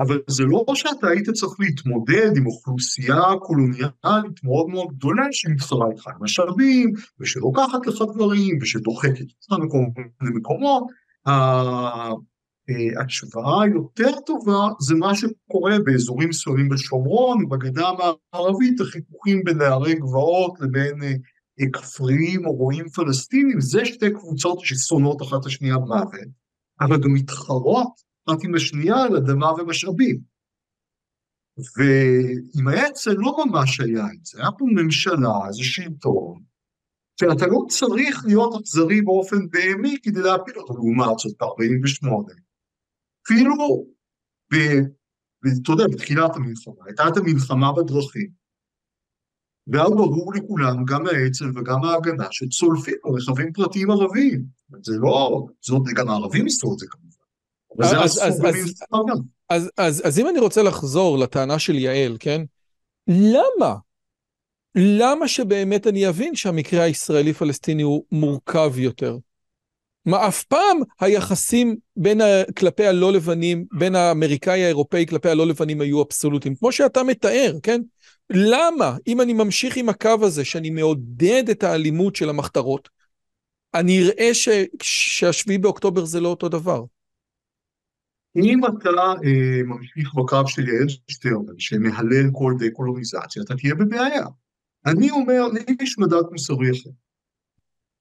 אבל זה לא שאתה היית צריך להתמודד עם אוכלוסייה קולוניאלית מאוד מאוד גדולה שמתחרה איתך עם משאבים, ושלוקחת לך דברים, ושדוחקת אותך למקומות. אה, התשובה היותר טובה זה מה שקורה באזורים מסוימים בשומרון, בגדה המערבית, החיכוכים בין נערי גבעות לבין אה, כפריים או רועים פלסטינים, זה שתי קבוצות ששונאות אחת השנייה במוות, אבל גם מתחרות אחת עם השנייה על אדמה ומשאבים. ועם האצ"ל לא ממש היה את זה, היה פה ממשלה, זה שלטון, שאתה לא צריך להיות אכזרי באופן בהמי כדי להפיל אותו לעומת זאת ב-48. אפילו, אתה יודע, בתחילת המלחמה, הייתה את המלחמה בדרכים, ואז ברור לכולם, גם האצ"ל וגם ההגנה, שצולפים רכבים פרטיים ערביים. זה לא, זאת גם הערבים עשו את זה כמובן. אז, אם אני רוצה לחזור לטענה של יעל, כן? למה? למה שבאמת אני אבין שהמקרה הישראלי-פלסטיני הוא מורכב יותר? מה אף פעם היחסים בין ה... כלפי הלא לבנים, בין האמריקאי האירופאי כלפי הלא לבנים היו אבסולוטיים, כמו שאתה מתאר, כן? למה, אם אני ממשיך עם הקו הזה, שאני מעודד את האלימות של המחתרות, אני אראה ש... שהשביעי באוקטובר זה לא אותו דבר. אם אתה אה, ממשיך בקו של יעל שטרן, שמהלל כל דה-קולוניזציה, אתה תהיה בבעיה. אני אומר, לי יש מדד מוסרי אחר.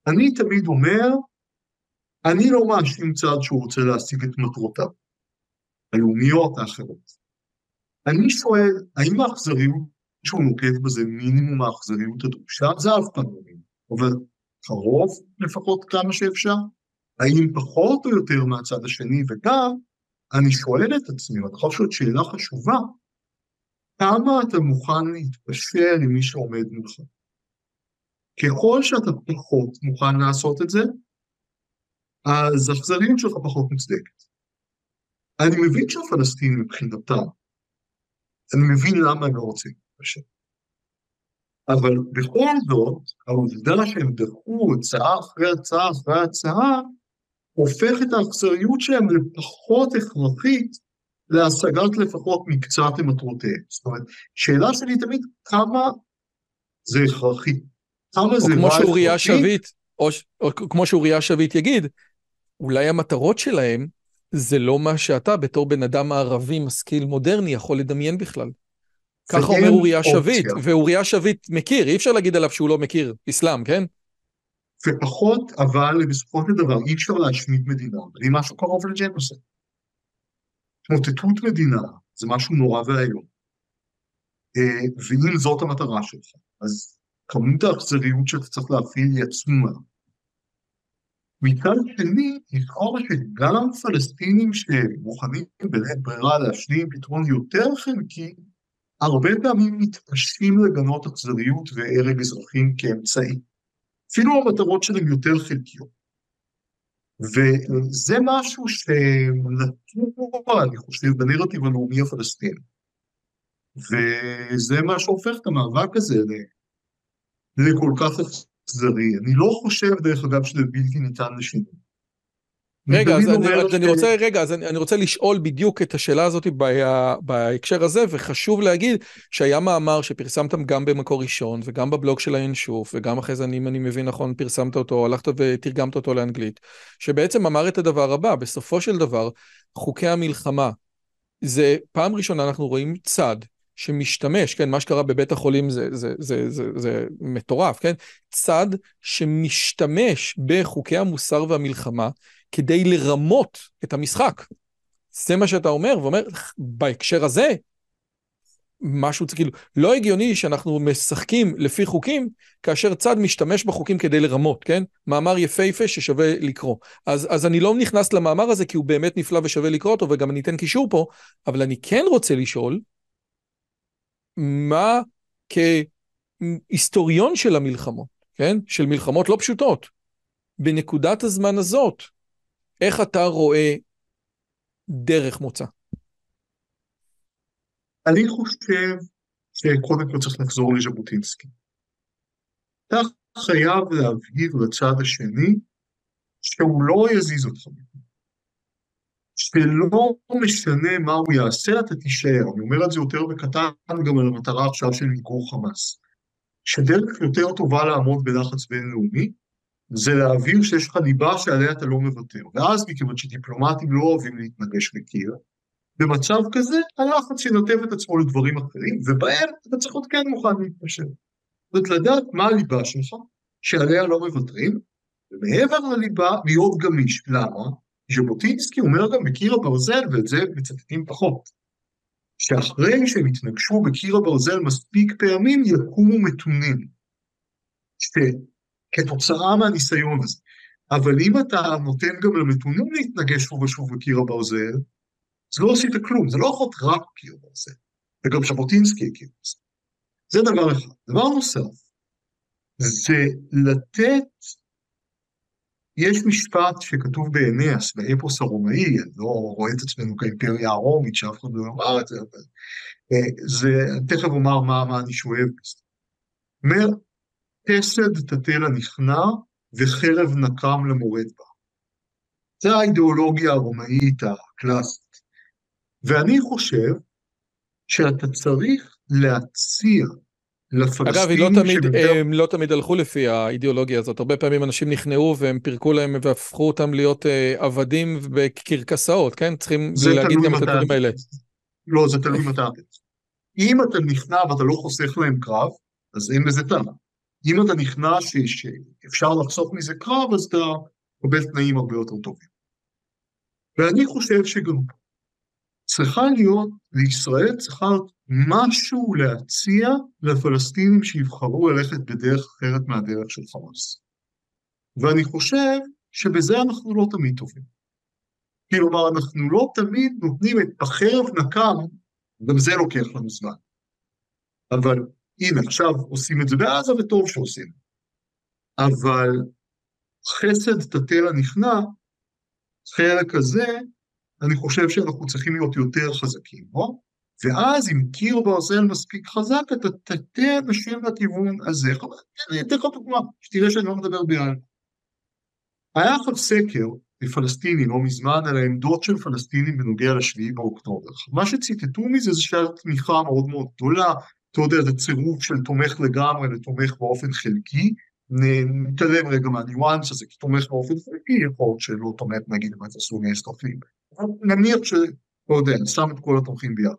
אני תמיד אומר, אני לא מאשים צד שהוא רוצה להשיג את מטרותיו, הלאומיות האחרות. אני שואל, האם האכזריות שהוא נוקט בזה מינימום האכזריות הדרושה? זה אף פעם לא מינימום, אבל קרוב לפחות כמה שאפשר. האם פחות או יותר מהצד השני, וגם, אני שואל את עצמי, ואני חושב שזאת שאלה חשובה, כמה אתה מוכן להתפשר עם מי שעומד מולך? ככל שאתה פחות מוכן לעשות את זה, אז האכזריות שלך פחות מוצדקת. אני מבין שהפלסטינים מבחינתם, אני מבין למה הם לא רוצים להתפשר. אבל בכל זאת, העובדה שהם דחו הצעה אחרי הצעה אחרי הצעה, הופך את האכזריות שלהם לפחות הכרחית להשגת לפחות מקצת למטרותיהם. זאת אומרת, שאלה שלי תמיד, כמה זה הכרחי? כמה זה רע הכרחי? שביט, או, או כמו שאוריה שביט יגיד, אולי המטרות שלהם זה לא מה שאתה בתור בן אדם ערבי משכיל מודרני יכול לדמיין בכלל. ככה אומר אוריה שביט, ואוריה שביט מכיר, אי אפשר להגיד עליו שהוא לא מכיר אסלאם, כן? ופחות, אבל בסופו של דבר אי אפשר להשמיד מדינה, בלי משהו קרוב לג'נוסייד. התמוטטות מדינה זה משהו נורא ואיום. אה, ואם זאת המטרה שלך, אז כמות האכזריות שאתה צריך להפעיל היא עצומה. מצד שני, לכאורה שגם פלסטינים שמוכנים בלית ברירה להשלים פתרון יותר חלקי, הרבה פעמים מתקשים לגנות אכזריות והרג אזרחים כאמצעי. אפילו המטרות שלהם יותר חלקיות. וזה משהו שנטוע, אני חושב, בנרטיב הלאומי הפלסטיני. וזה מה שהופך את המאבק הזה לכל כך אכזרי. אני לא חושב, דרך אגב, שזה בלתי ניתן לשינוי. רגע, אז אני, ש... אני רוצה, רגע, אז אני, אני רוצה לשאול בדיוק את השאלה הזאת בה, בהקשר הזה, וחשוב להגיד שהיה מאמר שפרסמתם גם במקור ראשון, וגם בבלוג של האינשוף, וגם אחרי זה, אם אני מבין נכון, פרסמת אותו, הלכת ותרגמת אותו לאנגלית, שבעצם אמר את הדבר הבא, בסופו של דבר, חוקי המלחמה, זה פעם ראשונה אנחנו רואים צד שמשתמש, כן, מה שקרה בבית החולים זה, זה, זה, זה, זה מטורף, כן? צד שמשתמש בחוקי המוסר והמלחמה כדי לרמות את המשחק. זה מה שאתה אומר, ואומר, בהקשר הזה, משהו, כאילו, לא הגיוני שאנחנו משחקים לפי חוקים, כאשר צד משתמש בחוקים כדי לרמות, כן? מאמר יפהפה ששווה לקרוא. אז, אז אני לא נכנס למאמר הזה כי הוא באמת נפלא ושווה לקרוא אותו, וגם אני אתן קישור פה, אבל אני כן רוצה לשאול, מה כהיסטוריון של המלחמות, כן? של מלחמות לא פשוטות, בנקודת הזמן הזאת, איך אתה רואה דרך מוצא? אני חושב שקודם כל צריך לחזור לז'בוטינסקי. אתה חייב להבהיר לצד השני שהוא לא יזיז אותך. שלא משנה מה הוא יעשה, אתה תישאר. אני אומר את זה יותר בקטן גם על המטרה עכשיו של מיגור חמאס. שדרך יותר טובה לעמוד בלחץ בינלאומי, זה להעביר שיש לך ליבה שעליה אתה לא מוותר. ואז, מכיוון שדיפלומטים לא אוהבים להתנגש בקיר, במצב כזה, הלחץ ינתב את עצמו לדברים אחרים, ובהם אתה צריך להיות כן מוכן להתפשר. זאת אומרת, לדעת מה הליבה שלך, שעליה לא מוותרים, ומעבר לליבה, להיות גמיש. למה? ז'בוטינסקי אומר גם בקיר הברזל, ואת זה מצטטים פחות, שאחרי שהם התנגשו בקיר הברזל מספיק פעמים, יקומו מתונים. כתוצאה מהניסיון הזה. אבל אם אתה נותן גם למתונים להתנגש שוב ושוב בקיר הברזל, אז לא עשית כלום, זה לא יכול להיות רק קיר ברזל, וגם ז'בוטינסקי הכיר בזה. זה דבר אחד. דבר נוסף, זה לתת, יש משפט שכתוב באנאס, באפוס הרומאי, אני לא רואה את עצמנו כאימפריה הרומית, שאף אחד לא אמר את זה, אבל אה, זה, תכף אומר מה, מה אני שואב בזה. אומר, חסד תתה לנכנע וחרב נקם למורד בה. זה האידיאולוגיה הרומאית הקלאסית. ואני חושב שאתה צריך להציע לפלסטינים... אגב, לא תמיד, שבדרך... הם לא תמיד הלכו לפי האידיאולוגיה הזאת. הרבה פעמים אנשים נכנעו והם פירקו להם והפכו אותם להיות אה, עבדים בקרקסאות, כן? צריכים להגיד גם את הדברים האלה. לא, זה תלוי מתי. אם אתה נכנע ואתה לא חוסך להם קרב, אז אין בזה טעם. אם אתה נכנס שאפשר לחסוך מזה קרב, אז אתה מקבל תנאים הרבה יותר טובים. ואני חושב שגם צריכה להיות, לישראל צריכה להיות משהו להציע לפלסטינים שיבחרו ללכת בדרך אחרת מהדרך של חמאס. ואני חושב שבזה אנחנו לא תמיד טובים. כלומר, אנחנו לא תמיד נותנים את החרב נקם, גם זה לוקח לנו זמן. אבל הנה עכשיו עושים את זה בעזה וטוב שעושים. אבל חסד תתה לנכנע, חלק הזה, אני חושב שאנחנו צריכים להיות יותר חזקים, לא? ואז אם קיר ברזל מספיק חזק, אתה תטה אנשים לכיוון הזה. אני אתן לך דוגמה, שתראה שאני לא מדבר בעל. היה עכשיו סקר מפלסטיני לא מזמן על העמדות של פלסטינים בנוגע לשביעי באוקטובר. מה שציטטו מזה זה שהיה תמיכה מאוד מאוד גדולה, אתה יודע, זה צירוף של תומך לגמרי לתומך באופן חלקי, נתעלם רגע מהניואנס הזה, כי תומך באופן חלקי יכול להיות שלא תומך נגיד אם אתה סוני אסטרפים. נניח ש... לא יודע, שם את כל התומכים ביחד.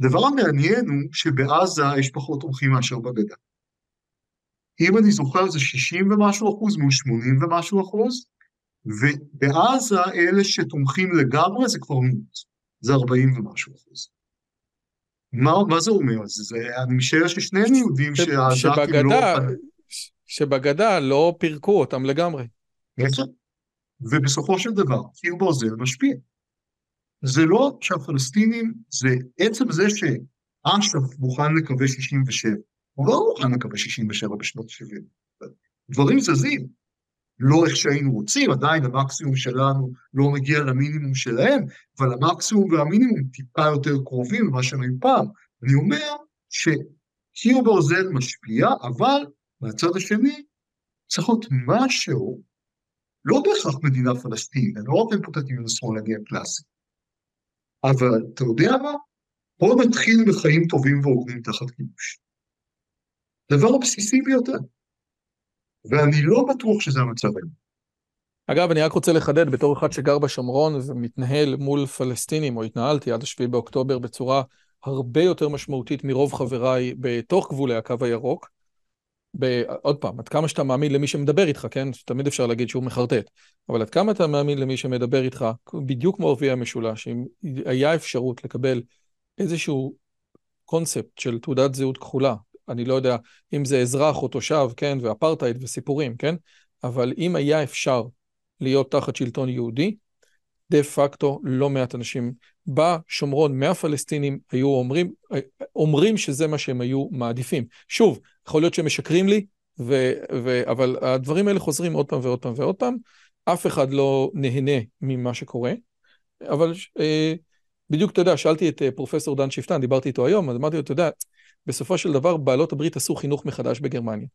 הדבר המעניין הוא שבעזה יש פחות תומכים מאשר בגדה. אם אני זוכר זה 60 ומשהו אחוז מול 80 ומשהו אחוז, ובעזה אלה שתומכים לגמרי זה כבר מיעוט, זה 40 ומשהו אחוז. מה, מה זה אומר? זה, אני משער ששנינו יודעים שהעזתים לא... שבגדה לא פירקו אותם לגמרי. ובסופו של דבר, קיר ברזל משפיע. זה לא שהפלסטינים, זה עצם זה שאש"ף מוכן לקווי 67, הוא לא מוכן לקווי 67 בשנות ה-70. דברים זזים. לא איך שהיינו רוצים, עדיין המקסימום שלנו לא מגיע למינימום שלהם, אבל המקסימום והמינימום טיפה יותר קרובים למה שהם היו פעם. אני אומר שקיר ברזל משפיע, אבל מהצד השני צריך להיות משהו, לא בהכרח מדינה פלסטינית, לא רק אימפוטטיביות השמאלני הקלאסי, אבל אתה יודע מה? בואו נתחיל בחיים טובים והוגנים תחת כיבוש. דבר הבסיסי ביותר. ואני לא בטוח שזה המצב היום. אגב, אני רק רוצה לחדד, בתור אחד שגר בשומרון ומתנהל מול פלסטינים, או התנהלתי עד השביעי באוקטובר בצורה הרבה יותר משמעותית מרוב חבריי בתוך גבולי הקו הירוק. ב... עוד פעם, עד כמה שאתה מאמין למי שמדבר איתך, כן? תמיד אפשר להגיד שהוא מחרטט. אבל עד כמה אתה מאמין למי שמדבר איתך, בדיוק כמו ערביי המשולש, אם היה אפשרות לקבל איזשהו קונספט של תעודת זהות כחולה, אני לא יודע אם זה אזרח או תושב, כן, ואפרטהייד וסיפורים, כן? אבל אם היה אפשר להיות תחת שלטון יהודי, דה פקטו לא מעט אנשים בשומרון מהפלסטינים היו אומרים, אומרים שזה מה שהם היו מעדיפים. שוב, יכול להיות שהם משקרים לי, ו, ו, אבל הדברים האלה חוזרים עוד פעם ועוד פעם ועוד פעם. אף אחד לא נהנה ממה שקורה, אבל אה, בדיוק, אתה יודע, שאלתי את אה, פרופסור דן שפטן, דיברתי איתו היום, אז אמרתי לו, אתה יודע, בסופו של דבר בעלות הברית עשו חינוך מחדש בגרמניה.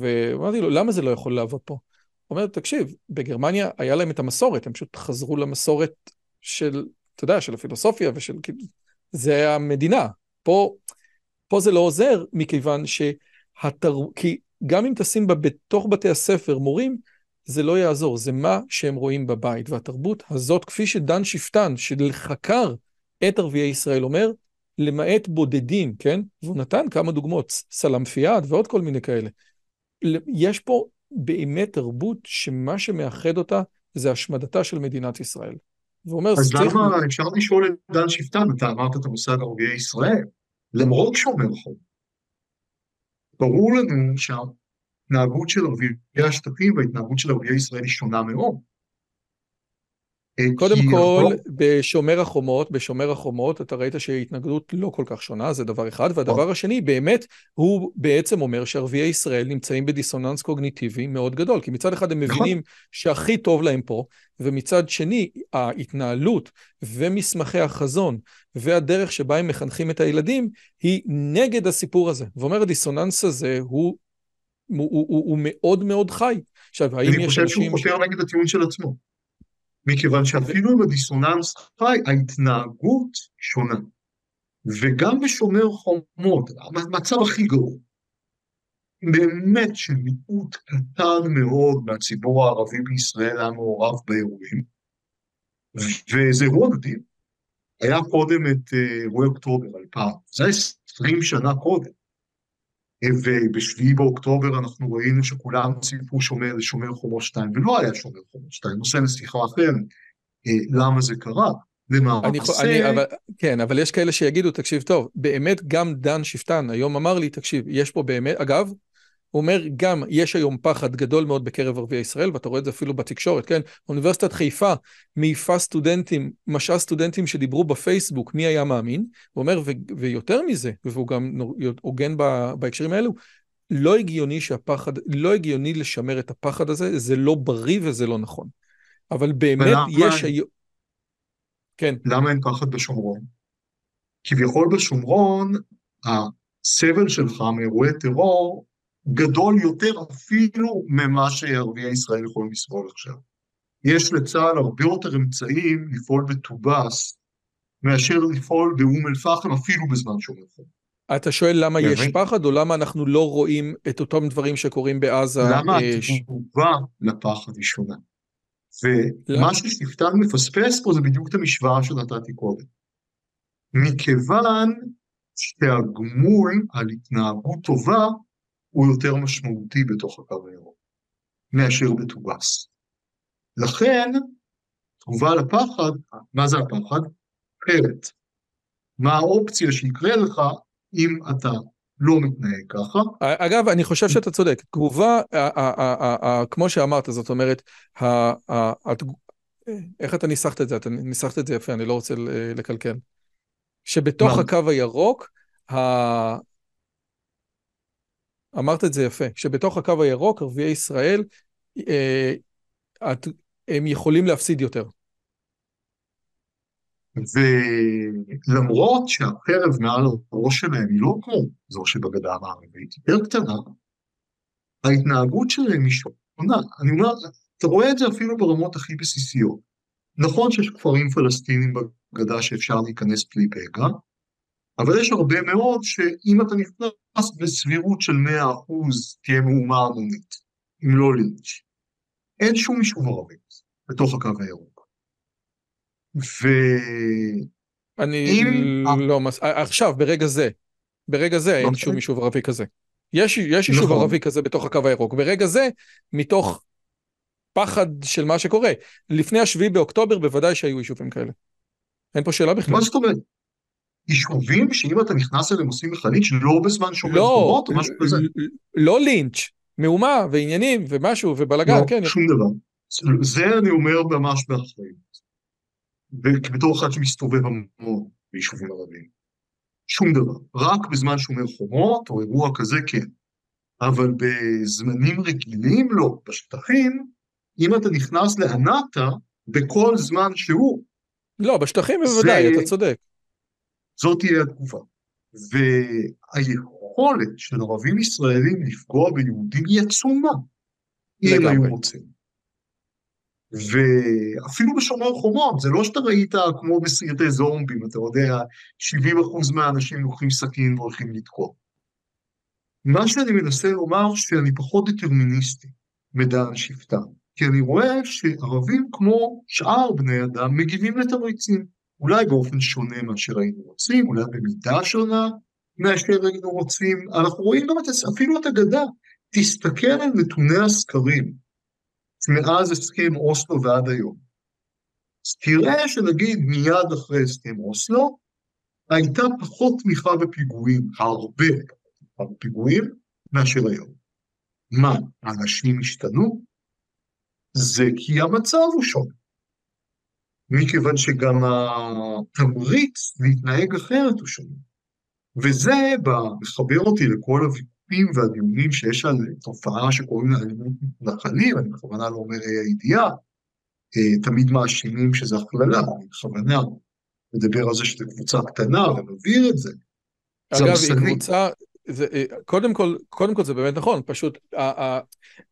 ואמרתי לו, למה זה לא יכול לעבוד פה? הוא אומר, תקשיב, בגרמניה היה להם את המסורת, הם פשוט חזרו למסורת של, אתה יודע, של הפילוסופיה ושל... כאילו, זה המדינה. פה, פה זה לא עוזר, מכיוון שהתר... כי גם אם תשים בה בתוך בתי הספר מורים, זה לא יעזור, זה מה שהם רואים בבית. והתרבות הזאת, כפי שדן שפטן, שחקר את ערביי ישראל, אומר, למעט בודדים, כן? והוא נתן כמה דוגמאות, סלאמפיאד ועוד כל מיני כאלה. יש פה באמת תרבות שמה שמאחד אותה זה השמדתה של מדינת ישראל. והוא אומר, אז למה, אפשר לשאול את דן שפטן, אתה אמרת את המושג ערביי ישראל, למרות שומר חום. ברור לנו שההתנהגות של ערביי השטחים וההתנהגות של ערביי ישראל היא שונה מאוד. קודם כל, בשומר החומות, בשומר החומות, אתה ראית שההתנגדות לא כל כך שונה, זה דבר אחד. והדבר השני, באמת, הוא בעצם אומר שערביי ישראל נמצאים בדיסוננס קוגניטיבי מאוד גדול. כי מצד אחד הם נכון. מבינים שהכי טוב להם פה, ומצד שני, ההתנהלות ומסמכי החזון והדרך שבה הם מחנכים את הילדים, היא נגד הסיפור הזה. ואומר, הדיסוננס הזה הוא, הוא, הוא, הוא, הוא מאוד מאוד חי. עכשיו, האם יש אנשים... אני חושב שהוא חותר נגד הטיעון של עצמו. מכיוון שאפילו אם הדיסוננס חי, ההתנהגות שונה. וגם בשומר חומות, המצב הכי גרוע, באמת שמיעוט קטן מאוד מהציבור הערבי בישראל היה מעורב באירועים, וזה אירוע מדהים. היה קודם את אה, אירועי אוקטובר 2000, זה 20 שנה קודם. ובשביעי באוקטובר אנחנו ראינו שכולם ציפו שומר לשומר חומות 2, ולא היה שומר חומות 2, נושא לשיחה אחרת, אה, למה זה קרה. למעשה... אני, אני, אבל, כן, אבל יש כאלה שיגידו, תקשיב טוב, באמת גם דן שפטן היום אמר לי, תקשיב, יש פה באמת, אגב, הוא אומר, גם יש היום פחד גדול מאוד בקרב ערביי ישראל, ואתה רואה את זה אפילו בתקשורת, כן? אוניברסיטת חיפה מעיפה סטודנטים, משעה סטודנטים שדיברו בפייסבוק, מי היה מאמין? הוא אומר, ו- ויותר מזה, והוא גם הוגן בהקשרים האלו, לא הגיוני שהפחד, לא הגיוני לשמר את הפחד הזה, זה לא בריא וזה לא נכון. אבל באמת יש היום... כן. למה אין פחד בשומרון? כביכול בשומרון, הסבל שלך מאירועי טרור גדול יותר אפילו ממה שערביי ישראל יכולים לסבול עכשיו. יש לצה"ל הרבה יותר אמצעים לפעול בטובאס מאשר לפעול באום אל-פחם אפילו בזמן שומר חום. אתה שואל למה יש פחד או למה אנחנו לא רואים את אותם דברים שקורים בעזה? למה אה, התגובה לפחד היא שונה. ומה ששפטן מפספס פה זה בדיוק את המשוואה שנתתי קודם. מכיוון שהגמול על התנהגות טובה הוא יותר משמעותי בתוך הקו הירוק מאשר בטובס. לכן, תגובה לפחד, מה זה הפחד? אחרת. מה האופציה שיקרה לך אם אתה לא מתנהג ככה. אגב, אני חושב שאתה צודק. תגובה, כמו שאמרת, זאת אומרת, איך אתה ניסחת את זה? אתה ניסחת את זה יפה, אני לא רוצה לקלקל. שבתוך הקו הירוק, אמרת את זה יפה, שבתוך הקו הירוק, ערביי ישראל, אה, הם יכולים להפסיד יותר. ולמרות שהחרב מעל הראש שלהם היא לא כמו זו שבגדה המערבית, יותר קטנה, ההתנהגות שלהם היא שונה. אני אומר, אתה רואה את זה אפילו ברמות הכי בסיסיות. נכון שיש כפרים פלסטינים בגדה שאפשר להיכנס בלי פגע, אבל יש הרבה מאוד שאם אתה נכנס בסבירות של 100% תהיה מהומה המונית, אם לא לינץ'. אין שום יישוב ערבי בתוך הקו הירוק. ו... אני אם... לא מס... עכשיו, ברגע זה, ברגע זה אין אוקיי. שום יישוב ערבי כזה. יש, יש יישוב נכון. ערבי כזה בתוך הקו הירוק. ברגע זה, מתוך פחד של מה שקורה. לפני השביעי באוקטובר בוודאי שהיו יישובים כאלה. אין פה שאלה בכלל. מה זאת אומרת? יישובים שאם אתה נכנס אליהם עושים לינץ' לא בזמן שומר לא, חומות או משהו כזה? לא לינץ', מהומה ועניינים ומשהו ובלאגן, לא, כן. שום דבר. זה אני אומר ממש באחריות. בתור אחד שמסתובב המון ביישובים ערביים. שום דבר. רק בזמן שומר חומות או אירוע כזה כן. אבל בזמנים רגילים לא. בשטחים, אם אתה נכנס לענתה, בכל זמן שהוא. לא, בשטחים בוודאי, זה... אתה צודק. זאת תהיה התגובה. והיכולת של ערבים ישראלים לפגוע ביהודים היא עצומה, אם היו רוצים. ואפילו בשומר חומות, זה לא שאתה ראית כמו בסרטי זומבים, אתה יודע, 70% מהאנשים לוקחים סכין והולכים לתקוע. מה שאני מנסה לומר, שאני פחות דטרמיניסטי מדן שבטם, כי אני רואה שערבים כמו שאר בני אדם מגיבים לתמריצים, אולי באופן שונה מאשר היינו רוצים, אולי במידה שונה מאשר היינו רוצים, אנחנו רואים גם את, אפילו את הגדה, תסתכל על נתוני הסקרים, מאז הסכם אוסלו ועד היום. אז תראה שנגיד מיד אחרי הסכם אוסלו, הייתה פחות תמיכה בפיגועים, הרבה פחות תמיכה בפיגועים, מאשר היום. מה, האנשים השתנו? זה כי המצב הוא שונה. מכיוון שגם התמריץ להתנהג אחרת הוא שונה. וזה מחבר אותי לכל הוויכוח. הוויכוחים והדיונים שיש על תופעה שקוראים לה אלימות מתנחלים, אני בכוונה לא אומר הידיעה, אה, תמיד מאשימים שזה הכללה, אני בכוונה מדבר על זה שזו קבוצה קטנה ומבהיר את זה. אגב, היא קבוצה, זה, אה, קודם, כל, קודם כל זה באמת נכון, פשוט ה, ה,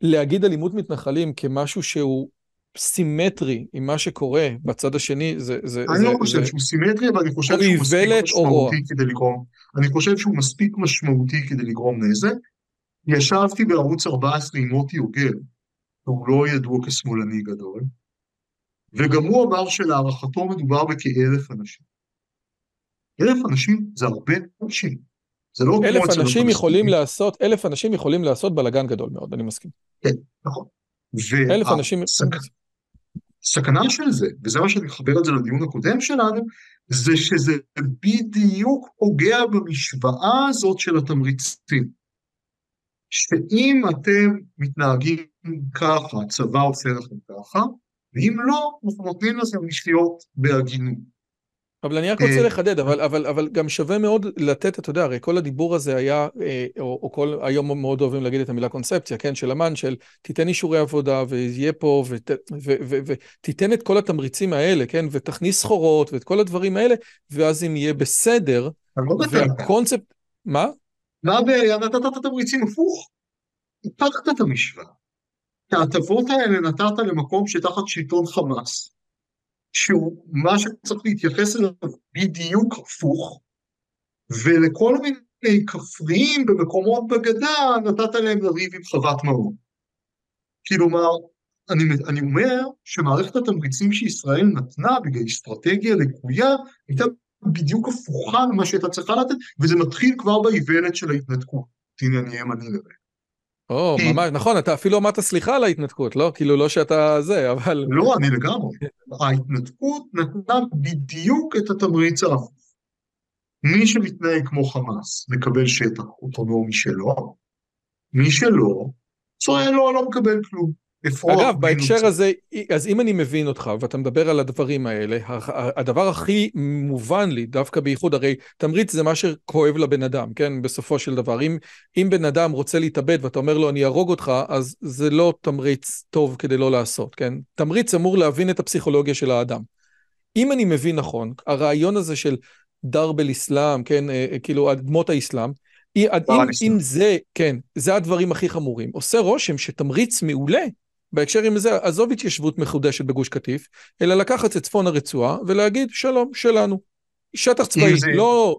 להגיד אלימות מתנחלים כמשהו שהוא סימטרי עם מה שקורה בצד השני, זה... זה אני לא חושב שהוא סימטרי, אבל אני חושב שהוא מספיק משמעותי כדי לגרום... אני חושב שהוא מספיק משמעותי כדי לגרום נזק. ישבתי בערוץ 14 עם מוטי יוגב, הוא לא ידוע כשמאלני גדול, וגם הוא אמר שלהערכתו מדובר בכאלף אנשים. אלף אנשים זה הרבה אנשים. זה לא אלף אנשים יכולים לעשות, אלף אנשים יכולים לעשות בלאגן גדול מאוד, אני מסכים. כן, נכון. אלף אנשים... סכנה של זה, וזה מה שאני מחבר את זה לדיון הקודם שלנו, זה שזה בדיוק פוגע במשוואה הזאת של התמריצים. שאם אתם מתנהגים ככה, הצבא עושה לכם ככה, ואם לא, אנחנו נותנים לכם לחיות בהגינות. אבל אני רק רוצה אה, לחדד, אבל, אבל, אבל גם שווה מאוד לתת, אתה יודע, הרי כל הדיבור הזה היה, אה, או, או כל, היום מאוד אוהבים להגיד את המילה קונספציה, כן, של אמן, של תיתן אישורי עבודה ויהיה פה, ותיתן את כל התמריצים האלה, כן, ותכניס סחורות ואת כל הדברים האלה, ואז אם יהיה בסדר, לא והקונספט, מה? מה הבעיה? נתת את התמריצים הפוך. הפכת את המשוואה. את ההטבות האלה נתת למקום שתחת שלטון חמאס. שהוא מה שצריך להתייחס אליו בדיוק הפוך, ולכל מיני כפריים במקומות בגדה נתת להם לריב עם חוות מעון. כלומר, אני, אני אומר שמערכת התמריצים שישראל נתנה בגלל אסטרטגיה לקויה הייתה בדיוק הפוכה ממה שהייתה צריכה לתת, וזה מתחיל כבר באיוולת של ההתנתקות. הנה אני ימני לרגע. או, ממש, נכון, אתה אפילו אמרת סליחה על ההתנתקות, לא? כאילו, לא שאתה זה, אבל... לא, אני לגמרי. ההתנתקות נתנה בדיוק את התמריץ ההפוך. מי שמתנהג כמו חמאס מקבל שטח אוטונומי שלו, מי שלא, צועק לו, לא מקבל כלום. אגב, בהקשר הזה, אז אם אני מבין אותך ואתה מדבר על הדברים האלה, הדבר הכי מובן לי, דווקא בייחוד, הרי תמריץ זה מה שכואב לבן אדם, כן? בסופו של דבר. אם, אם בן אדם רוצה להתאבד ואתה אומר לו, אני אהרוג אותך, אז זה לא תמריץ טוב כדי לא לעשות, כן? תמריץ אמור להבין את הפסיכולוגיה של האדם. אם אני מבין נכון, הרעיון הזה של דרבל אסלאם, כן? אה, אה, כאילו, אדמות האסלאם, אם, אם זה, כן, זה הדברים הכי חמורים. עושה רושם שתמריץ מעולה בהקשר עם זה, עזוב התיישבות מחודשת בגוש קטיף, אלא לקחת את צפון הרצועה ולהגיד שלום, שלנו. שטח צבאי, זה, לא...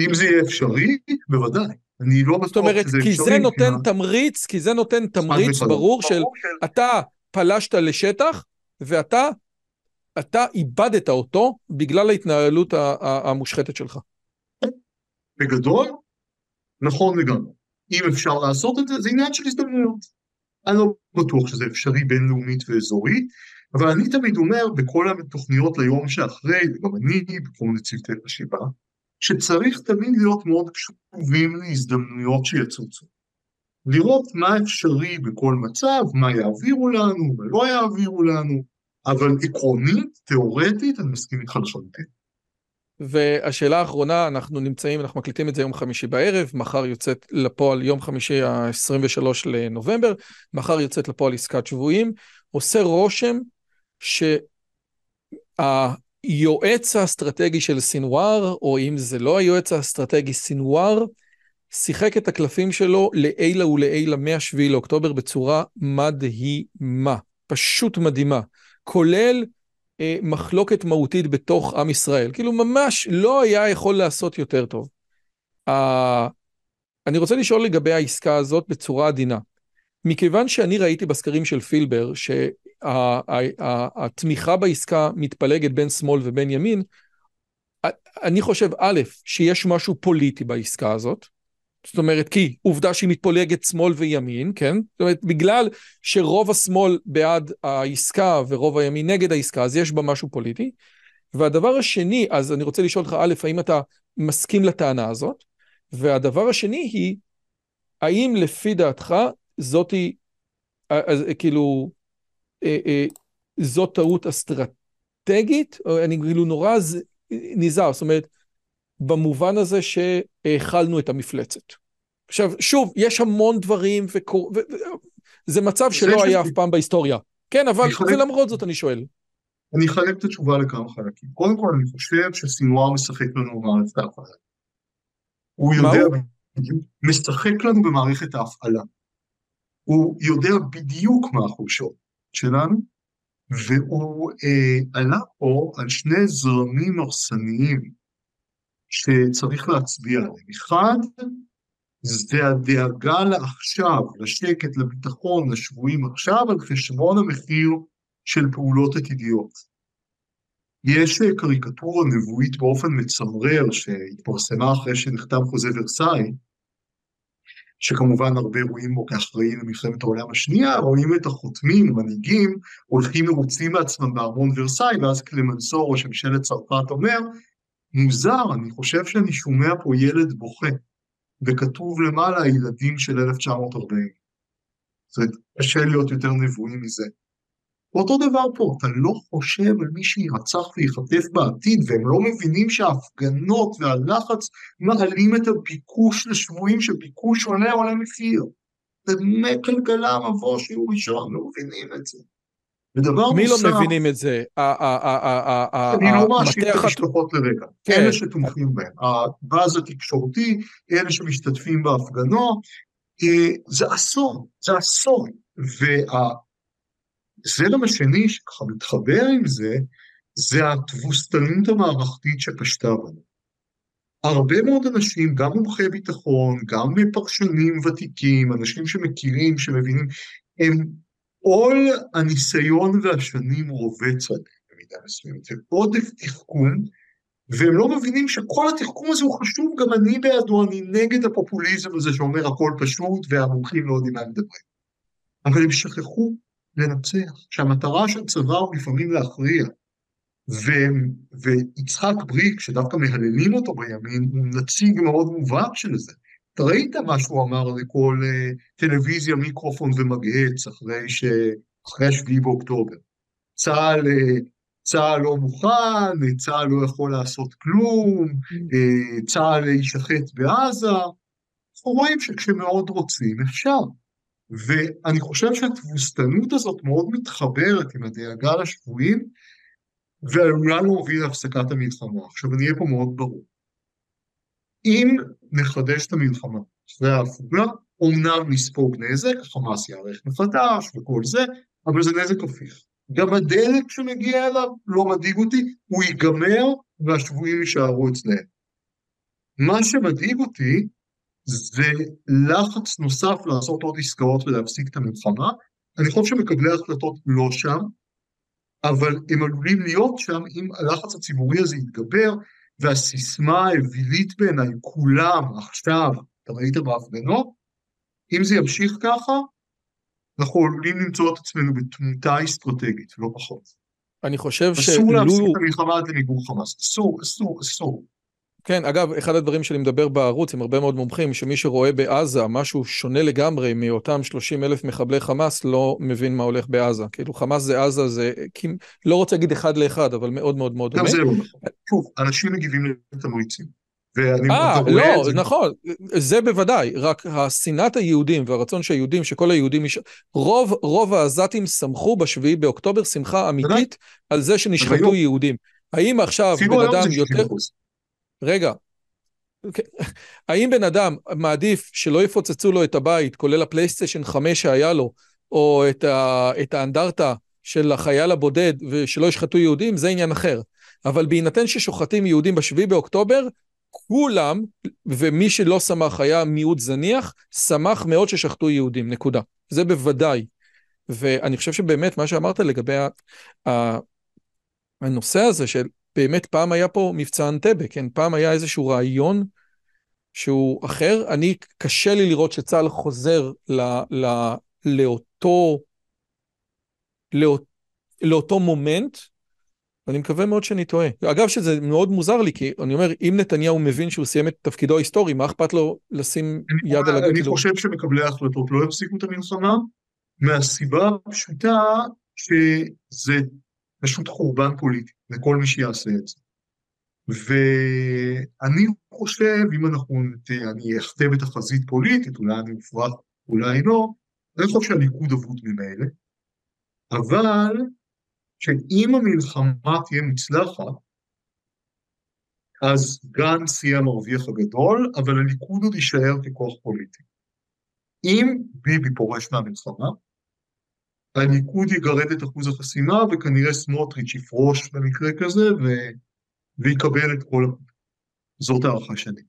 אם זה יהיה אפשרי, בוודאי. אני לא בטוח שזה אפשרי. זאת אומרת, כי זה נותן מה... תמריץ, כי זה נותן תמריץ ברור של אתה פלשת לשטח ואתה אתה איבדת אותו בגלל ההתנהלות המושחתת שלך. בגדול, נכון לגמרי. אם אפשר לעשות את זה, זה עניין של הזדמנויות. אני לא בטוח שזה אפשרי בינלאומית ואזורית, אבל אני תמיד אומר בכל התוכניות ליום שאחרי, וגם אני בכל מיני צוותי חשיבה, שצריך תמיד להיות מאוד קשובים להזדמנויות שיצוצו. לראות מה אפשרי בכל מצב, מה יעבירו לנו, מה לא יעבירו לנו, אבל עקרונית, תיאורטית, אני מסכים איתך לחלוטין. והשאלה האחרונה, אנחנו נמצאים, אנחנו מקליטים את זה יום חמישי בערב, מחר יוצאת לפועל יום חמישי ה-23 לנובמבר, מחר יוצאת לפועל עסקת שבויים, עושה רושם שהיועץ האסטרטגי של סינואר, או אם זה לא היועץ האסטרטגי סינואר, שיחק את הקלפים שלו לעילה ולעילה מ-7 לאוקטובר בצורה מדהימה, פשוט מדהימה, כולל מחלוקת מהותית בתוך עם ישראל. כאילו ממש לא היה יכול לעשות יותר טוב. אה, אני רוצה לשאול לגבי העסקה הזאת בצורה עדינה. מכיוון שאני ראיתי בסקרים של פילבר שהתמיכה בעסקה מתפלגת בין שמאל ובין ימין, אני חושב, א', שיש משהו פוליטי בעסקה הזאת, זאת אומרת, כי עובדה שהיא מתפולגת שמאל וימין, כן? זאת אומרת, בגלל שרוב השמאל בעד העסקה ורוב הימין נגד העסקה, אז יש בה משהו פוליטי. והדבר השני, אז אני רוצה לשאול אותך, א', האם אתה מסכים לטענה הזאת? והדבר השני היא, האם לפי דעתך זאתי, אז כאילו, אה, אה, זאת טעות אסטרטגית? אני כאילו נורא נזהר, זאת אומרת, במובן הזה שהאכלנו את המפלצת. עכשיו, שוב, יש המון דברים, וקור... ו... זה מצב שלא היה אף פעם בהיסטוריה. כן, אבל חלק... ולמרות זאת אני שואל. אני אחלק את התשובה לכמה חלקים. קודם כל, אני חושב שסינואר משחק לנו במערכת ההפעלה. הוא יודע? בדיוק, משחק לנו במערכת ההפעלה. הוא יודע בדיוק מה החולשות שלנו, והוא אה, עלה פה על שני זרמים הרסניים שצריך להצביע עליהם. אחד, זה הדאגה לעכשיו, לשקט, לביטחון, לשבויים עכשיו, על חשבון המחיר של פעולות עתידיות. יש קריקטורה נבואית באופן מצמרר שהתפרסמה אחרי שנחתם חוזה ורסאי, שכמובן הרבה רואים בו כאחראים למלחמת העולם השנייה, רואים את החותמים, המנהיגים, הולכים מרוצים מעצמם בארמון ורסאי, ואז קלמנסור, ראש ממשלת צרפת, אומר, מוזר, אני חושב שאני שומע פה ילד בוכה, וכתוב למעלה הילדים של 1940. זאת אומרת, קשה להיות יותר נבואי מזה. ואותו דבר פה, אתה לא חושב על מי שירצח ויחטף בעתיד, והם לא מבינים שההפגנות והלחץ מעלים את הביקוש לשבויים, שביקוש עולה עולה מחיר. זה דמי כלכלה מבוא שיעור ראשון, לא מבינים את זה. ודבר מי לא נוסף... מי לא מבינים את זה? אני לא מאשים את המשפחות לרגע. כן. אלה שתומכים בהם. הבאז התקשורתי, אלה שמשתתפים בהפגנות, אה, זה אסון, זה אסון. והזרם השני שככה מתחבר עם זה, זה התבוסתנות המערכתית שפשטה בנו. הרבה מאוד אנשים, גם מומחי ביטחון, גם פרשנים ותיקים, אנשים שמכירים, שמבינים, הם עול הניסיון והשנים רובץ עליהם במידה מסוימת, ועודף תחכום והם לא מבינים שכל התחכום הזה הוא חשוב, גם אני בעדו, אני נגד הפופוליזם הזה שאומר הכל פשוט והמומחים לא יודעים מה מדברים. אבל הם שכחו לנצח, שהמטרה של צבא הוא לפעמים להכריע. ו, ויצחק בריק, שדווקא מהללים אותו בימין, הוא נציג מאוד מובהק של זה. אתה ראית מה שהוא אמר לכל uh, טלוויזיה, מיקרופון ומגהץ אחרי, ש... אחרי השביעי באוקטובר. צה"ל, uh, צה"ל לא מוכן, צה"ל לא יכול לעשות כלום, uh, צה"ל יישחט בעזה. אנחנו רואים שכשמאוד רוצים אפשר. ואני חושב שהתבוסתנות הזאת מאוד מתחברת עם הדאגה לשבויים, ועלולה להוביל להפסקת המלחמה. עכשיו אני אהיה פה מאוד ברור. אם נחדש את המלחמה אחרי ההפוגה, אומנם נספוג נזק, חמאס יערך מחדש וכל זה, אבל זה נזק הפיך. גם הדלק שמגיע אליו לא מדאיג אותי, הוא ייגמר והשבויים יישארו אצלם. מה שמדאיג אותי זה לחץ נוסף לעשות עוד עסקאות ולהפסיק את המלחמה. אני חושב שמקבלי ההחלטות לא שם, אבל הם עלולים להיות שם אם הלחץ הציבורי הזה יתגבר, והסיסמה האווילית בעיניי, כולם עכשיו, אתה ראית בהפגנות, אם זה ימשיך ככה, אנחנו עלולים למצוא את עצמנו בתמותה אסטרטגית, לא פחות. אני חושב שלו... אסור להפסיק את המלחמה עד למיגור חמאס, אסור, אסור, אסור. כן, אגב, אחד הדברים שאני מדבר בערוץ עם הרבה מאוד מומחים, שמי שרואה בעזה משהו שונה לגמרי מאותם 30 אלף מחבלי חמאס, לא מבין מה הולך בעזה. כאילו, חמאס זה עזה, זה, לא רוצה להגיד אחד לאחד, אבל מאוד מאוד מאוד. גם זה לא נכון. שוב, אנשים מגיבים לתמריצים. אה, לא, זה... נכון, זה בוודאי, רק השנאת היהודים והרצון שהיהודים, שכל היהודים, יש... רוב, רוב העזתים שמחו בשביעי באוקטובר שמחה אמיתית על זה שנשחטו יהודים. האם עכשיו בן אדם יותר... רגע. האם בן אדם מעדיף שלא יפוצצו לו את הבית, כולל הפלייסטיישן 5 שהיה לו, או את, ה, את האנדרטה של החייל הבודד ושלא ישחטו יהודים, זה עניין אחר. אבל בהינתן ששוחטים יהודים בשביעי באוקטובר, כולם, ומי שלא שמח היה מיעוט זניח, שמח מאוד ששחטו יהודים, נקודה. זה בוודאי. ואני חושב שבאמת מה שאמרת לגבי הנושא הזה של באמת פעם היה פה מבצע אנטבה, כן? פעם היה איזשהו רעיון שהוא אחר. אני, קשה לי לראות שצה"ל חוזר ל, ל, לאותו, לאות, לאותו מומנט, ואני מקווה מאוד שאני טועה. אגב, שזה מאוד מוזר לי, כי אני אומר, אם נתניהו מבין שהוא סיים את תפקידו ההיסטורי, מה אכפת לו לשים יד על הגדול? אני חושב שמקבלי ההחלטות לא יפסיקו את המלחמה, מהסיבה הפשוטה שזה פשוט חורבן פוליטי לכל מי שיעשה את זה. ואני חושב, אם אנחנו, אני אכתב את החזית פוליטית, אולי אני מופרח, אולי לא, אני חושב שהליכוד אבוד ממילא, אבל שאם המלחמה תהיה מוצלחת, אז גנץ יהיה המרוויח הגדול, אבל הליכוד עוד יישאר ככוח פוליטי. אם ביבי פורש מהמלחמה, הליכוד יגרד את אחוז החסימה, וכנראה סמוטריץ' יפרוש במקרה כזה, ו... ויקבל את כל... זאת הערכה שלי.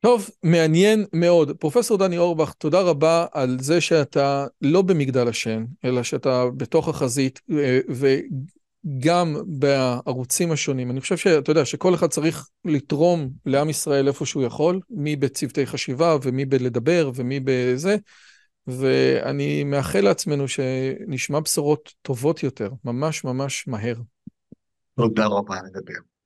טוב, מעניין מאוד. פרופסור דני אורבך, תודה רבה על זה שאתה לא במגדל השן, אלא שאתה בתוך החזית, אה, וגם בערוצים השונים. אני חושב שאתה יודע שכל אחד צריך לתרום לעם ישראל איפה שהוא יכול, מי בצוותי חשיבה ומי בלדבר ומי בזה. ואני מאחל לעצמנו שנשמע בשורות טובות יותר, ממש ממש מהר. תודה רבה, נדבר.